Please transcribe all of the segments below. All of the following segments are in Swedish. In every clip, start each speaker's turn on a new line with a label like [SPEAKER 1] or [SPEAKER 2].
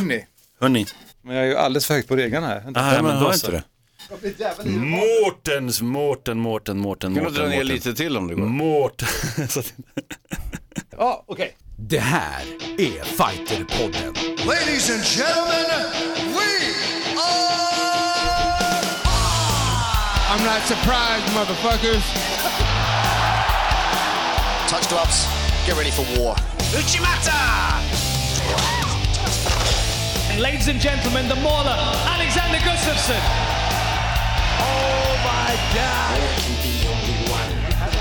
[SPEAKER 1] Hörni,
[SPEAKER 2] Hörni.
[SPEAKER 1] men jag är ju alldeles för högt på reglerna här. Vänta.
[SPEAKER 2] Ah,
[SPEAKER 3] Nej,
[SPEAKER 2] men så.
[SPEAKER 3] inte det.
[SPEAKER 2] Mårtens, Mårten, Mårten, Mårten,
[SPEAKER 3] Kan du
[SPEAKER 2] Mårten.
[SPEAKER 3] dra ner
[SPEAKER 2] Mårten.
[SPEAKER 3] lite till om det går?
[SPEAKER 2] Mårten. Så att-
[SPEAKER 1] Ja, okej.
[SPEAKER 4] Det här är Fighterpodden.
[SPEAKER 5] Ladies and gentlemen, we are.
[SPEAKER 6] I'm not surprised, motherfuckers.
[SPEAKER 5] Touch gloves. Get ready for war.
[SPEAKER 7] And ladies and gentlemen, the mauler, Alexander Gustafsson. Oh my God!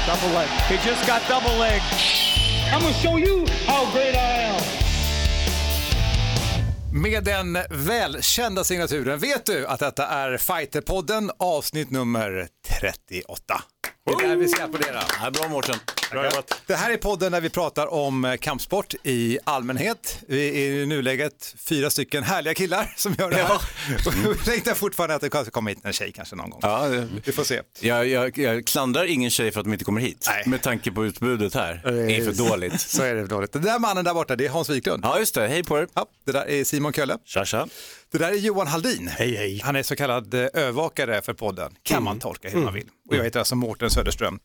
[SPEAKER 7] Double leg. He just got double leg. I'm gonna show you how great I am.
[SPEAKER 1] Med den välkända signaturen vet du att detta är Fighterpodden avsnitt nummer 38. Det är där vi ska applådera.
[SPEAKER 3] Ja, bra Mårten.
[SPEAKER 1] Det här är podden där vi pratar om eh, kampsport i allmänhet. Vi är i nuläget fyra stycken härliga killar som gör det här. Och vi längtar fortfarande att det ska komma hit en tjej kanske någon gång.
[SPEAKER 3] Ja, det,
[SPEAKER 1] Vi får se.
[SPEAKER 3] jag, jag, jag klandrar ingen tjej för att de inte kommer hit.
[SPEAKER 1] Nej.
[SPEAKER 3] Med tanke på utbudet här. Det är för dåligt.
[SPEAKER 1] Så är det dåligt. Den där mannen där borta, det är Hans Wiklund.
[SPEAKER 3] Ja, just det. Hej på er.
[SPEAKER 1] Ja, det där är Simon Kölle.
[SPEAKER 2] Tja, tja.
[SPEAKER 1] Det där är Johan Haldin.
[SPEAKER 4] Hej, hej.
[SPEAKER 1] Han är så kallad eh, övervakare för podden, kan man tolka hur man vill. Och jag heter alltså Mårten Söderström.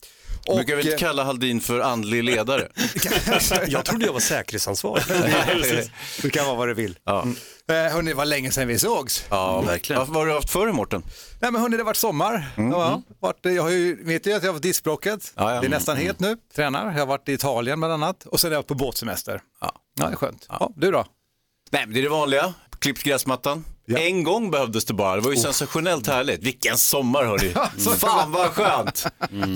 [SPEAKER 1] Och,
[SPEAKER 3] Brukar vi inte
[SPEAKER 1] eh,
[SPEAKER 3] kalla Haldin för andlig ledare?
[SPEAKER 4] Jag trodde jag var säkerhetsansvarig.
[SPEAKER 1] det kan vara vad du vill.
[SPEAKER 3] Ja,
[SPEAKER 1] Eh, hörni, det var länge sedan vi sågs.
[SPEAKER 3] ja verkligen. Vad har du haft för dig Mårten?
[SPEAKER 1] Nej men hörni, det har varit sommar. Ja, varit, jag har ju, vet ju att jag har fått diskbråcket.
[SPEAKER 3] Ja, ja.
[SPEAKER 1] Det är nästan helt nu. Tränar. Jag har varit i Italien bland annat. Och sen är jag på båtsemester.
[SPEAKER 3] Ja.
[SPEAKER 1] Ja, det är skönt. Ja. du då?
[SPEAKER 3] Nej, men det är det vanliga. Klippt gräsmattan. En gång behövdes det bara. Det var ju sensationellt härligt. Vilken sommar hörni. Fan vad skönt.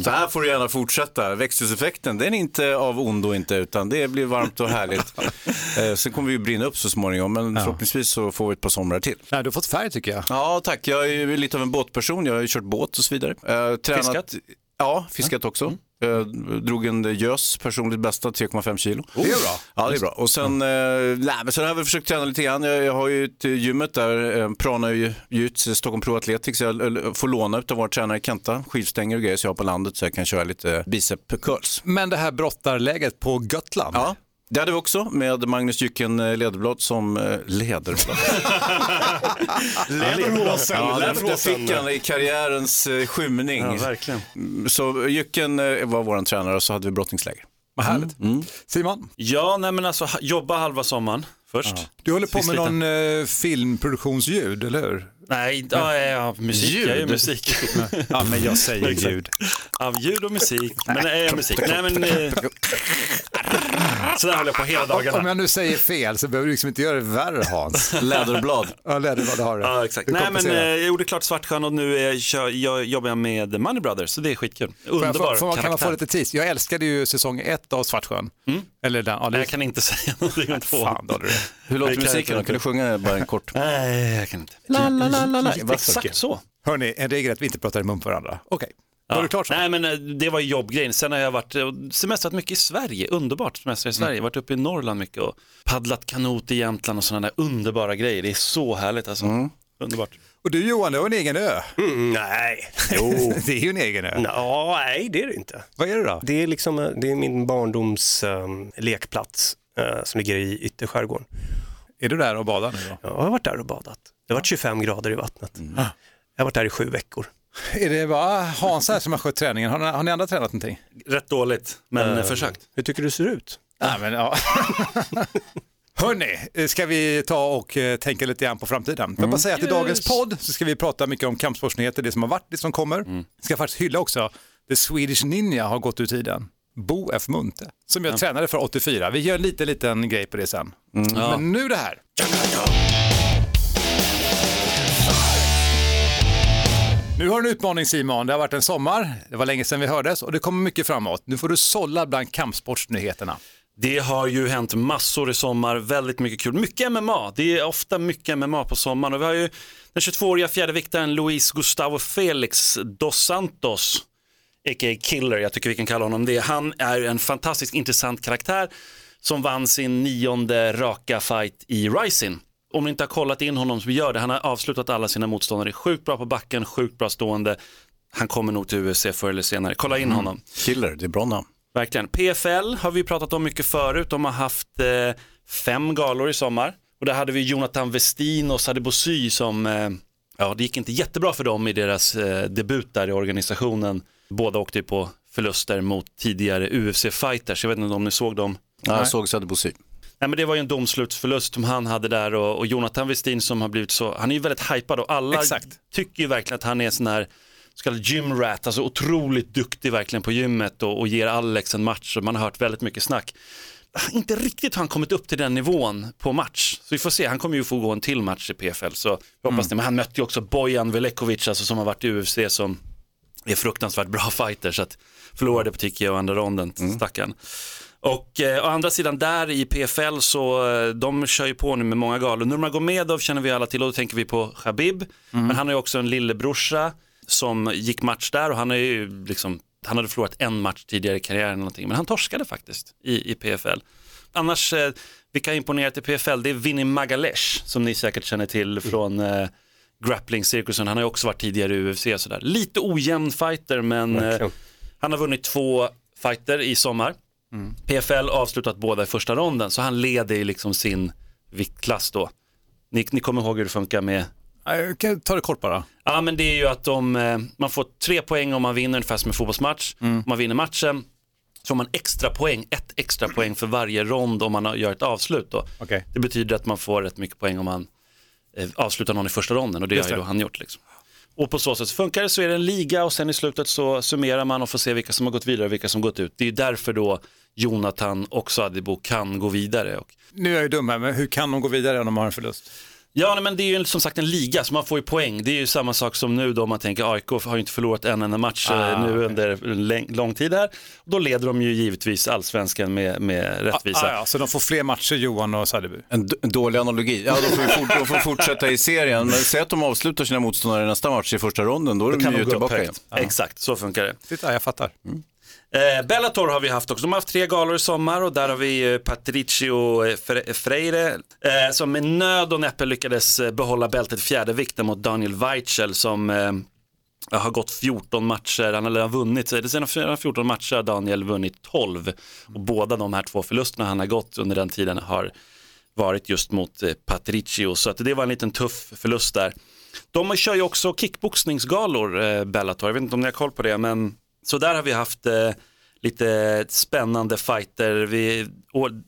[SPEAKER 3] Så här får du gärna fortsätta. Växthuseffekten, den är inte av ondo inte, utan det blir varmt och härligt. Eh, sen kommer vi brinna upp så småningom, men förhoppningsvis så får vi ett par somrar till.
[SPEAKER 1] Nej, du har fått färg tycker jag.
[SPEAKER 3] Ja, tack. Jag är ju lite av en båtperson. Jag har ju kört båt och så vidare. Eh, tränat...
[SPEAKER 2] Fiskat?
[SPEAKER 3] Ja, fiskat också. Eh, drog en gös, personligt bästa, 3,5 kilo.
[SPEAKER 1] Det är bra.
[SPEAKER 3] Ja, det är bra. Och sen, eh, nej, men sen har jag väl försökt träna lite grann. Jag, jag har ju ett gymmet där, eh, Prana Jujutsu, Stockholm Pro Athletics. Jag eh, får låna av vår tränare Kenta, skivstänger och grejer så jag har på landet så jag kan köra lite bicep curls.
[SPEAKER 1] Men det här brottarläget på Götland.
[SPEAKER 3] Ja, det hade vi också med Magnus Jycken eh, Lederblad som eh, Lederblad.
[SPEAKER 4] Läderhosen,
[SPEAKER 3] Ja, det, det fick han i karriärens eh, skymning.
[SPEAKER 2] Ja, verkligen.
[SPEAKER 3] Så Jycken var vår tränare och så hade vi brottningsläger.
[SPEAKER 1] Vad härligt. Simon,
[SPEAKER 2] Ja, nej men alltså jobba halva sommaren först.
[SPEAKER 1] du håller på med någon eh, filmproduktionsljud, eller hur?
[SPEAKER 2] Nej, ja, ja, musik.
[SPEAKER 3] Ljud?
[SPEAKER 2] Jag gör musik.
[SPEAKER 1] Ja, men jag säger ljud.
[SPEAKER 2] Av ljud och musik. Men nej, jag musik. Nej, men... Eh, så där håller jag på hela
[SPEAKER 1] Om
[SPEAKER 2] dagarna.
[SPEAKER 1] jag nu säger fel så behöver du liksom inte göra det värre Hans.
[SPEAKER 3] Läderblad.
[SPEAKER 1] Ja, läderblad har du.
[SPEAKER 2] Ja, exakt.
[SPEAKER 1] Du
[SPEAKER 2] Nej, men eh, jag gjorde klart Svartsjön och nu är, kör, jag, jobbar jag med Money Brothers, så det är skitkul.
[SPEAKER 1] Får jag-
[SPEAKER 2] Underbar
[SPEAKER 1] får, får kan man få lite tis? Jag älskade ju säsong ett av Svartsjön. Eller den, ja, det
[SPEAKER 2] Nej, Jag kan inte säga någonting om två.
[SPEAKER 1] Fan, då har du det.
[SPEAKER 3] Hur låter
[SPEAKER 2] jag
[SPEAKER 3] musiken då? Kan du sjunga bara en kort?
[SPEAKER 2] Nej, jag kan inte.
[SPEAKER 3] La, la, la, la, la.
[SPEAKER 2] Exakt så.
[SPEAKER 1] Hörni, en regel är att vi inte pratar i mun på varandra. Okej, var du klart så?
[SPEAKER 2] Nej, men eh, det var jobbgrejen. Sen har jag varit eh, semestrat mycket i Sverige, underbart semester i Sverige. Varit uppe i Norrland mycket och paddlat kanot i Jämtland och sådana där underbara grejer. Det är så härligt alltså. Underbart.
[SPEAKER 1] Och du Johan, du har en egen ö.
[SPEAKER 4] Mm, nej, jo.
[SPEAKER 1] Det är ju en egen ö.
[SPEAKER 4] Nå, nej, det är det inte.
[SPEAKER 1] Vad är det då?
[SPEAKER 4] Det är, liksom, eh, det är min barndoms um, lekplats eh, som ligger i ytterskärgården.
[SPEAKER 1] Är du där och badar nu då?
[SPEAKER 4] Jag har varit där och badat. Det har varit 25 grader i vattnet. Jag har varit där i sju veckor.
[SPEAKER 1] Är det bara Hans här som har skött träningen? Har ni, har ni andra tränat någonting?
[SPEAKER 2] Rätt dåligt, men eh, försökt.
[SPEAKER 4] Hur tycker du ser ut?
[SPEAKER 1] Nej, men ja. Hörni, ska vi ta och eh, tänka lite grann på framtiden? Får jag bara säga att i dagens podd så ska vi prata mycket om kampsportsnyheter, det som har varit, det som kommer. Vi ska faktiskt hylla också, The Swedish Ninja har gått ur tiden. Bo F. Munthe, som jag tränade för 84. Vi gör en liten, liten grej på det sen. Men nu det här. Nu har du en utmaning Simon, det har varit en sommar, det var länge sedan vi hördes och det kommer mycket framåt. Nu får du sålla bland kampsportsnyheterna.
[SPEAKER 2] Det har ju hänt massor i sommar, väldigt mycket kul. Mycket MMA, det är ofta mycket MMA på sommaren. Och vi har ju den 22-åriga fjärdeviktaren Luis Gustavo Felix dos Santos, a.k.a. Killer, jag tycker vi kan kalla honom det. Han är en fantastiskt intressant karaktär som vann sin nionde raka fight i Rising. Om ni inte har kollat in honom så gör det. Han har avslutat alla sina motståndare. Sjukt bra på backen, sjukt bra stående. Han kommer nog till UFC förr eller senare. Kolla in honom.
[SPEAKER 3] Killer, det är bra namn.
[SPEAKER 2] Verkligen. PFL har vi pratat om mycket förut. De har haft eh, fem galor i sommar Och där hade vi Jonathan Westin och Sadibosy som, eh, ja det gick inte jättebra för dem i deras eh, debut där i organisationen. Båda åkte ju på förluster mot tidigare UFC-fighters, jag vet inte om ni såg dem?
[SPEAKER 3] Ja, jag såg Sadibosy.
[SPEAKER 2] Nej men det var ju en domslutsförlust som han hade där och, och Jonathan Westin som har blivit så, han är ju väldigt hypad och alla
[SPEAKER 1] Exakt.
[SPEAKER 2] tycker ju verkligen att han är sån här så kallad gym rat, alltså otroligt duktig verkligen på gymmet och, och ger Alex en match och man har hört väldigt mycket snack. Inte riktigt har han kommit upp till den nivån på match, så vi får se, han kommer ju få gå en till match i PFL så vi hoppas det, men han mötte ju också Bojan Velekovic alltså, som har varit i UFC som är fruktansvärt bra fighter så att förlorade på TKO andra ronden, stackarn. Och eh, å andra sidan där i PFL så eh, de kör ju på nu med många galor. Nurmagomedov känner vi alla till och då tänker vi på Khabib. Men han har ju också en lillebrorsa som gick match där och han är ju liksom, han hade förlorat en match tidigare i karriären eller någonting. Men han torskade faktiskt i, i PFL. Annars, eh, vilka imponerat i PFL? Det är Vinny Magalesh som ni säkert känner till från eh, grappling-cirkusen. Han har ju också varit tidigare i UFC och sådär. Lite ojämn fighter men eh, han har vunnit två fighter i sommar. PFL avslutat båda i första ronden så han leder i liksom sin viktklass då. Ni, ni kommer ihåg hur det funkar med
[SPEAKER 1] Jag kan ta det kort bara.
[SPEAKER 2] Ja men det är ju att de, eh, man får tre poäng om man vinner ungefär som en fotbollsmatch. Om man vinner matchen så får man extra poäng, ett extra poäng för varje rond om man gör ett avslut då.
[SPEAKER 1] Okej.
[SPEAKER 2] Det betyder att man får rätt mycket poäng om man eh, avslutar någon i första ronden och det
[SPEAKER 1] Just
[SPEAKER 2] har ju han gjort. Liksom. Och på så sätt funkar det så är det en liga och sen i slutet så summerar man och får se vilka som har gått vidare och vilka som gått ut. Det är ju därför då Jonathan och Sadibou kan gå vidare. Och
[SPEAKER 1] Nu är jag ju dum här, men hur kan de gå vidare om de har en förlust?
[SPEAKER 2] Ja, nej, men det är ju som sagt en liga, så man får ju poäng. Det är ju samma sak som nu då, om man tänker AIK har ju inte förlorat en enda match eh,
[SPEAKER 1] Ah,
[SPEAKER 2] nu
[SPEAKER 1] okej.
[SPEAKER 2] under lång tid här. Då leder de ju givetvis allsvenskan med, med rättvisa.
[SPEAKER 1] Ah, ja, så de får fler matcher, Johan och Sadeby?
[SPEAKER 3] En dålig analogi. Ja, de får, fort, de får fortsätta i serien. Men säg att de avslutar sina motståndare i nästa match i första ronden, då är
[SPEAKER 2] Då
[SPEAKER 3] de
[SPEAKER 2] kan
[SPEAKER 3] ju
[SPEAKER 2] de
[SPEAKER 3] tillbaka igen.
[SPEAKER 2] Exakt, så funkar det.
[SPEAKER 1] Titta, jag fattar.
[SPEAKER 2] Eh, Bellator har vi haft också. De har haft tre galor i sommar och där har vi eh, Patricio eh, Freire eh, som med nöd och näppe lyckades eh, behålla bältet i fjärde vikten mot Daniel Weichel som eh, har gått 14 matcher, han har vunnit, eh, det senaste 14 matcher har Daniel vunnit 12 och båda de här två förlusterna han har gått under den tiden har varit just mot eh, Patricio så att det var en liten tuff förlust där. De kör ju också kickboxningsgalor, eh, Bellator, jag vet inte om ni har koll på det men så där har vi haft eh, lite spännande fighter. Vi,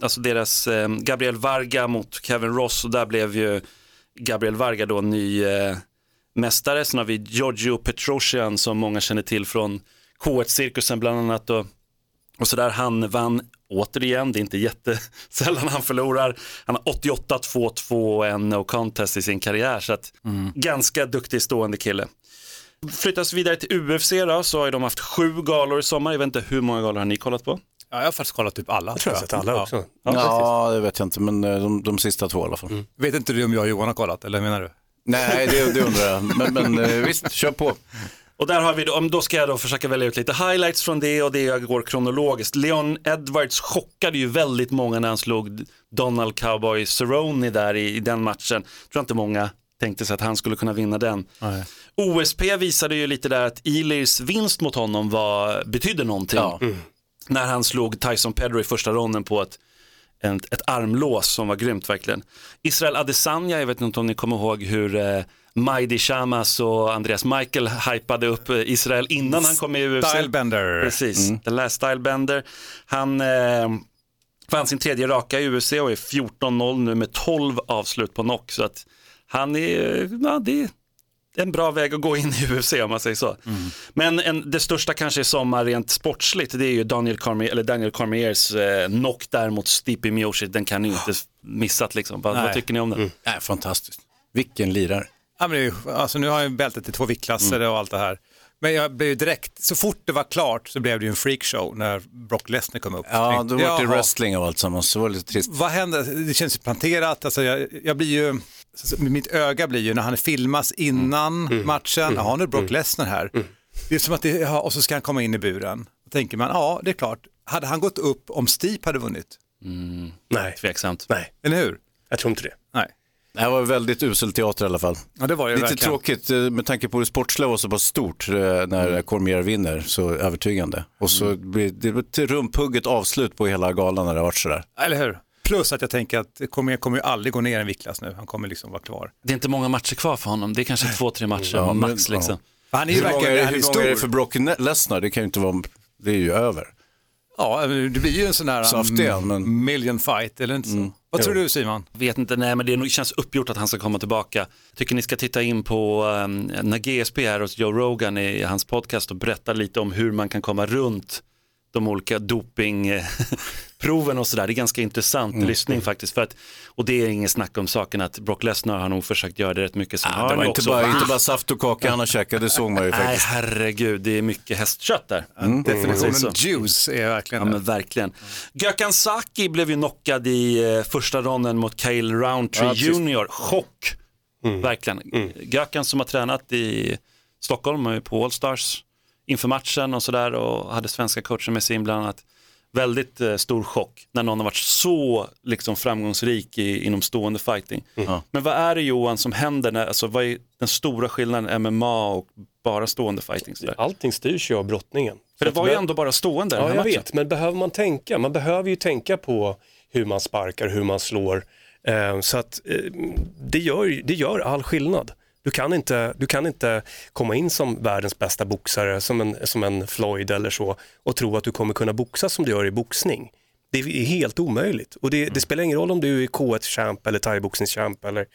[SPEAKER 2] alltså deras eh, Gabriel Varga mot Kevin Ross och där blev ju Gabriel Varga då ny eh, mästare. Sen har vi Giorgio Petrosian som många känner till från K1-cirkusen bland annat. Och, och så där han vann återigen, det är inte jättesällan han förlorar. Han har 88-2-2 och en no contest i sin karriär så att ganska duktig stående kille. Flyttas vidare till UFC då, så har ju de haft sju galor i sommar. Jag vet inte hur många galor har ni kollat på?
[SPEAKER 1] Ja, jag har faktiskt kollat typ alla.
[SPEAKER 4] Jag tror jag har sett alla också.
[SPEAKER 3] Ja, det vet jag inte, men eh, de, de sista två i alla fall.
[SPEAKER 1] Vet inte du om jag och Johan har kollat, eller menar du?
[SPEAKER 3] Nej, det, det undrar jag. Men, men eh, visst, kör på.
[SPEAKER 2] Och där har vi, då, om- då ska jag då försöka välja ut lite highlights från det och det går kronologiskt. Leon Edwards chockade ju väldigt många när han slog Donald Cowboy Cerrone där i, i den matchen. Jag tror inte många tänkte sig att han skulle kunna vinna den. OSP visade ju lite där att Elirs vinst mot honom var, betydde någonting.
[SPEAKER 3] Ja.
[SPEAKER 2] När han slog Tyson Pedro i första ronden på ett, ett, ett armlås som var grymt verkligen. Israel Adesanya, jag vet inte om ni kommer ihåg hur eh, Maidi Shamas och Andreas Michael hypade upp eh, Israel innan han kom i UFC.
[SPEAKER 1] Stylebender.
[SPEAKER 2] Precis, The Last Stylebender. Han eh, vann sin tredje raka i UFC och är 14-0 nu med 12 avslut på knock. Så att han är, ja, det är en bra väg att gå in i UFC om man säger så. Men en, det största kanske i sommar rent sportsligt det är ju Daniel, Cormier, eller Daniel Cormiers eh, knock där mot Stipe Miocic. Den kan ni ju inte missat liksom. Vad, vad tycker ni om den?
[SPEAKER 3] Nej, fantastiskt. Vilken lirare.
[SPEAKER 1] Ja, men det är, ju- alltså, nu har jag ju bältet i två viktklasser och allt det här. Men jag blev ju direkt, så fort det var klart så blev det ju en freakshow när Brock Lesnar kom upp.
[SPEAKER 3] Ja, då var det wrestling och allt sammans. Så var det lite trist.
[SPEAKER 1] Vad händer? Det känns ju planterat. Alltså, jag, jag blir ju, alltså, mitt öga blir ju när han filmas innan matchen, jaha nu är Brock Lesnar här. Det är som att det, ja, och så ska han komma in i buren. Då tänker man, ja det är klart, hade han gått upp om Stipe hade vunnit?
[SPEAKER 4] Nej,
[SPEAKER 2] Tveksamt.
[SPEAKER 4] nej,
[SPEAKER 1] Eller hur?
[SPEAKER 4] jag tror inte det.
[SPEAKER 1] Nej.
[SPEAKER 3] Det var väldigt usel teater i alla fall.
[SPEAKER 1] Ja, det var det
[SPEAKER 3] Lite
[SPEAKER 1] verkligen.
[SPEAKER 3] tråkigt eh, med tanke på hur sportsliga var så pass stort eh, när Cormier vinner så övertygande. Och så blir det ett rumphugget avslut på hela galan när det har varit sådär.
[SPEAKER 1] Eller hur? Plus att jag tänker att Cormier kommer ju aldrig gå ner en viktklass nu, han kommer liksom vara kvar.
[SPEAKER 2] Det är inte många matcher kvar för honom, det är kanske två, tre matcher
[SPEAKER 3] Ja, men-
[SPEAKER 2] max liksom.
[SPEAKER 1] För Han är ju
[SPEAKER 3] Hur många, är, hur många är det för Brock Lesnar? Det kan ju inte vara, det är ju över.
[SPEAKER 1] Ja, det blir ju en sån här
[SPEAKER 3] Saftig är han,
[SPEAKER 1] mm,
[SPEAKER 3] men-
[SPEAKER 1] million fight, eller inte så? Vad tror du Simon?
[SPEAKER 2] Vet inte, nej men det känns uppgjort att han ska komma tillbaka. Tycker ni ska titta in på um, när GSP är hos Joe Rogan i hans podcast och berätta lite om hur man kan komma runt de olika dopingproven och sådär. Det är ganska intressant lyssning faktiskt. För att, och det är ingen snack om saken att Brock Lesnar har nog försökt göra det rätt mycket. Sen
[SPEAKER 3] Ah,
[SPEAKER 2] har
[SPEAKER 3] det var inte
[SPEAKER 2] också-
[SPEAKER 3] bara, inte bara saft och kaka han har käkat, det såg man ju
[SPEAKER 2] Nej
[SPEAKER 3] faktiskt.
[SPEAKER 2] herregud, det är mycket hästkött där.
[SPEAKER 1] Definitionen
[SPEAKER 2] Så.
[SPEAKER 1] juice är verkligen
[SPEAKER 2] Ja men verkligen. Gökhan Saki blev ju knockad i eh, första ronden mot Kyle Roundtree
[SPEAKER 3] Ja.
[SPEAKER 2] Jr. Chock. Verkligen. Gökhan som har tränat i Stockholm på Allstars inför matchen och sådär och hade svenska coacher med sig in bland annat. Väldigt eh, stor chock när någon har varit så liksom, framgångsrik i, inom stående fighting. Men vad är det Johan som händer, när, alltså, vad är den stora skillnaden MMA och bara stående fighting? Sådär?
[SPEAKER 4] Allting styrs ju av brottningen.
[SPEAKER 2] För det var ju ändå bara stående den
[SPEAKER 4] Ja,
[SPEAKER 2] här
[SPEAKER 4] jag
[SPEAKER 2] matchen.
[SPEAKER 4] vet, men behöver man tänka? Man behöver ju tänka på hur man sparkar, hur man slår. Eh, så att eh, det, gör, det gör all skillnad. Du kan, inte, du kan inte komma in som världens bästa boxare, som en, som en Floyd eller så, och tro att du kommer kunna boxa som du gör i boxning. Det är helt omöjligt. Och det, det spelar ingen roll om du är K1-champ eller thaiboxningschamp eller,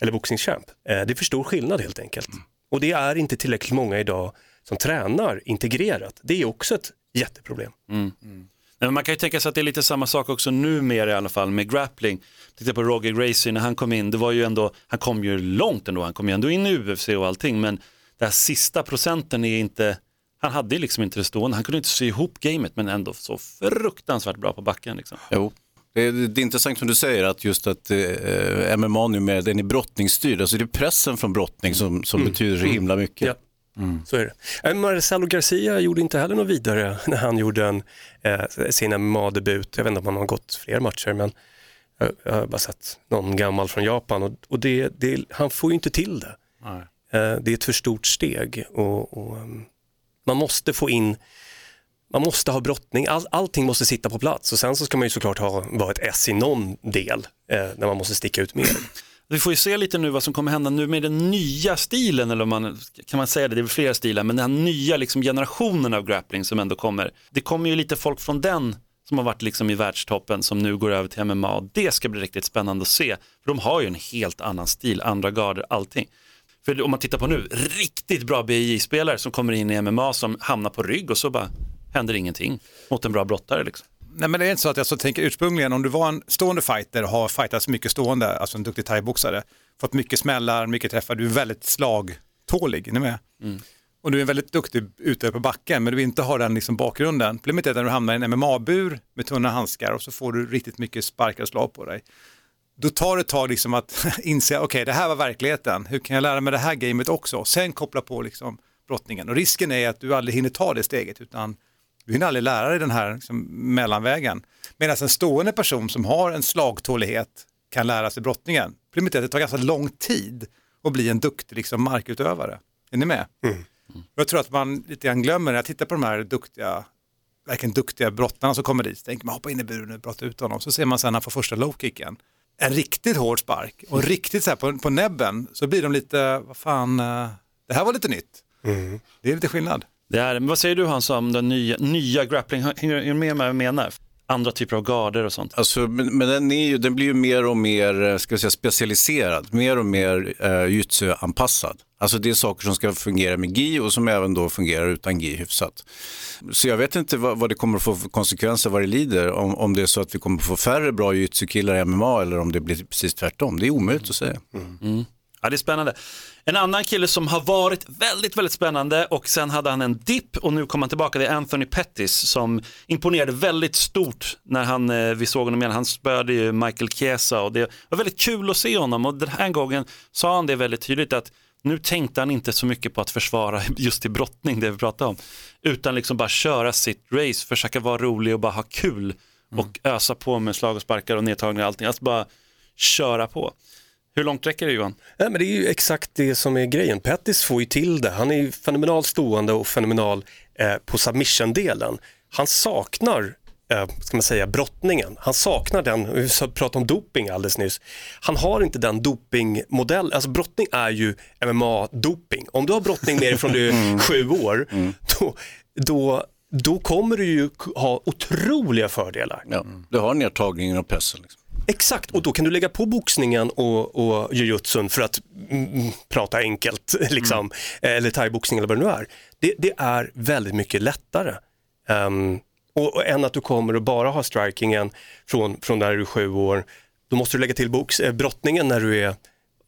[SPEAKER 4] eller boxningschamp. Eh, det är för stor skillnad helt enkelt. Och det är inte tillräckligt många idag som tränar integrerat. Det är också ett jätteproblem.
[SPEAKER 2] Nej, men man kan ju tänka sig att det är lite samma sak också numera i alla fall med grappling. Titta på Roger Gracie när han kom in, det var ju ändå, han kom ju långt ändå, han kom ju ändå in i UFC och allting, men den här sista procenten är inte, han hade ju liksom inte det stående, han kunde inte sy ihop gamet men ändå så fruktansvärt bra på backen. Liksom.
[SPEAKER 3] Jo. Det är, det är intressant som du säger att just att eh, MMA numera den är brottningsstyrd. Alltså det är pressen från brottning som, som betyder så himla mycket.
[SPEAKER 4] Ja. Så är det. Eh, Marcelo Garcia gjorde inte heller något vidare när han gjorde en, eh, sin MMA-debut. Jag vet inte om han har gått fler matcher, men jag, jag har bara sett någon gammal från Japan och, och det, det, han får ju inte till det. Eh, det är ett för stort steg och, och ehm, man måste få in man måste ha brottning, All, allting måste sitta på plats och sen så ska man ju såklart ha, vara ett S i någon del eh, när man måste sticka ut mer.
[SPEAKER 2] Vi får ju se lite nu vad som kommer hända nu med den nya stilen, eller man, kan man säga det, det är väl flera stilar, men den här nya liksom, generationen av grappling som ändå kommer. Det kommer ju lite folk från den som har varit liksom i världstoppen som nu går över till MMA och det ska bli riktigt spännande att se. För de har ju en helt annan stil, andra garder, allting. För om man tittar på nu, riktigt bra BJJ-spelare som kommer in i MMA som hamnar på rygg och så bara händer ingenting mot en bra brottare. Liksom.
[SPEAKER 1] Nej men det är inte så att jag så tänker ursprungligen om du var en stående fighter och har fightats mycket stående, alltså en duktig thaiboxare, fått mycket smällar, mycket träffar, du är väldigt slagtålig, är ni med? Och du är väldigt duktig ute på backen men du inte har den liksom bakgrunden. Problemet är att när du hamnar i en MMA-bur med tunna handskar och så får du riktigt mycket sparkar och slag på dig. Då tar det ett tag liksom att inse, okej det här var verkligheten, hur kan jag lära mig det här gamet också? Sen koppla på liksom brottningen. Och risken är att du aldrig hinner ta det steget utan du hinner aldrig lära dig den här liksom, mellanvägen. Medan en stående person som har en slagtålighet kan lära sig brottningen. Problemet är att det tar ganska lång tid att bli en duktig liksom, markutövare. Är ni med? Och Jag tror att man lite grann glömmer när jag tittar på de här duktiga, verkligen duktiga brottarna som kommer dit. Så tänker man hoppa in i buren och brotta ut honom. Så ser man sen när han får första low-kicken. En riktigt hård spark och riktigt så här på, på näbben så blir de lite, vad fan, eh, det här var lite nytt. Det är lite skillnad.
[SPEAKER 2] Det är, men vad säger du Hans om den nya, nya grappling? Hänger du med vad jag menar? Andra typer av garder och sånt.
[SPEAKER 3] Alltså, men, men den, ju, den blir ju mer och mer eh, ska säga, specialiserad, mer och mer uh, jujutsu-anpassad. Alltså det är saker som ska fungera med gi och som även då fungerar utan gi hyfsat. Så jag vet inte vad, vad det kommer att få för konsekvenser vad det lider, om, om det är så att vi kommer att få färre bra jujutsu-killar i MMA eller om det blir precis tvärtom. Det är omöjligt att säga.
[SPEAKER 2] Ja, det är spännande. En annan kille som har varit väldigt, väldigt spännande och sen hade han en dipp och nu kom han tillbaka. Det är Anthony Pettis som imponerade väldigt stort när han, eh, vi såg honom igen. Han spöade ju Michael Chiesa och det var väldigt kul att se honom och den här gången sa han det väldigt tydligt att nu tänkte han inte så mycket på att försvara just i brottning, det vi pratade om, utan liksom bara köra sitt race, försöka vara rolig och bara ha kul och ösa på med slag och sparkar och nedtagningar och allting. Alltså bara köra på. Hur långt räcker det Johan?
[SPEAKER 4] Nej, men det är ju exakt det som är grejen. Pettis får ju till det. Han är ju fenomenalt stående och fenomenal eh, på submission-delen. Han saknar eh, ska man säga, brottningen. Han saknar den, vi pratade om doping alldeles nyss. Han har inte den dopingmodell, alltså brottning är ju MMA-doping. Om du har brottning med dig från du är sju år, då, då, då kommer du ju ha otroliga fördelar.
[SPEAKER 3] Ja. Du har nedtagningen och pressen. Liksom.
[SPEAKER 4] Exakt, och då kan du lägga på boxningen och, och jujutsun för att mm, prata enkelt, liksom. eller thaiboxning eller vad det nu är. Det, det är väldigt mycket lättare. Ehm, och, och än att du kommer och bara har strikingen från, från när du är sju år. Då måste du lägga till box, eh, brottningen när du är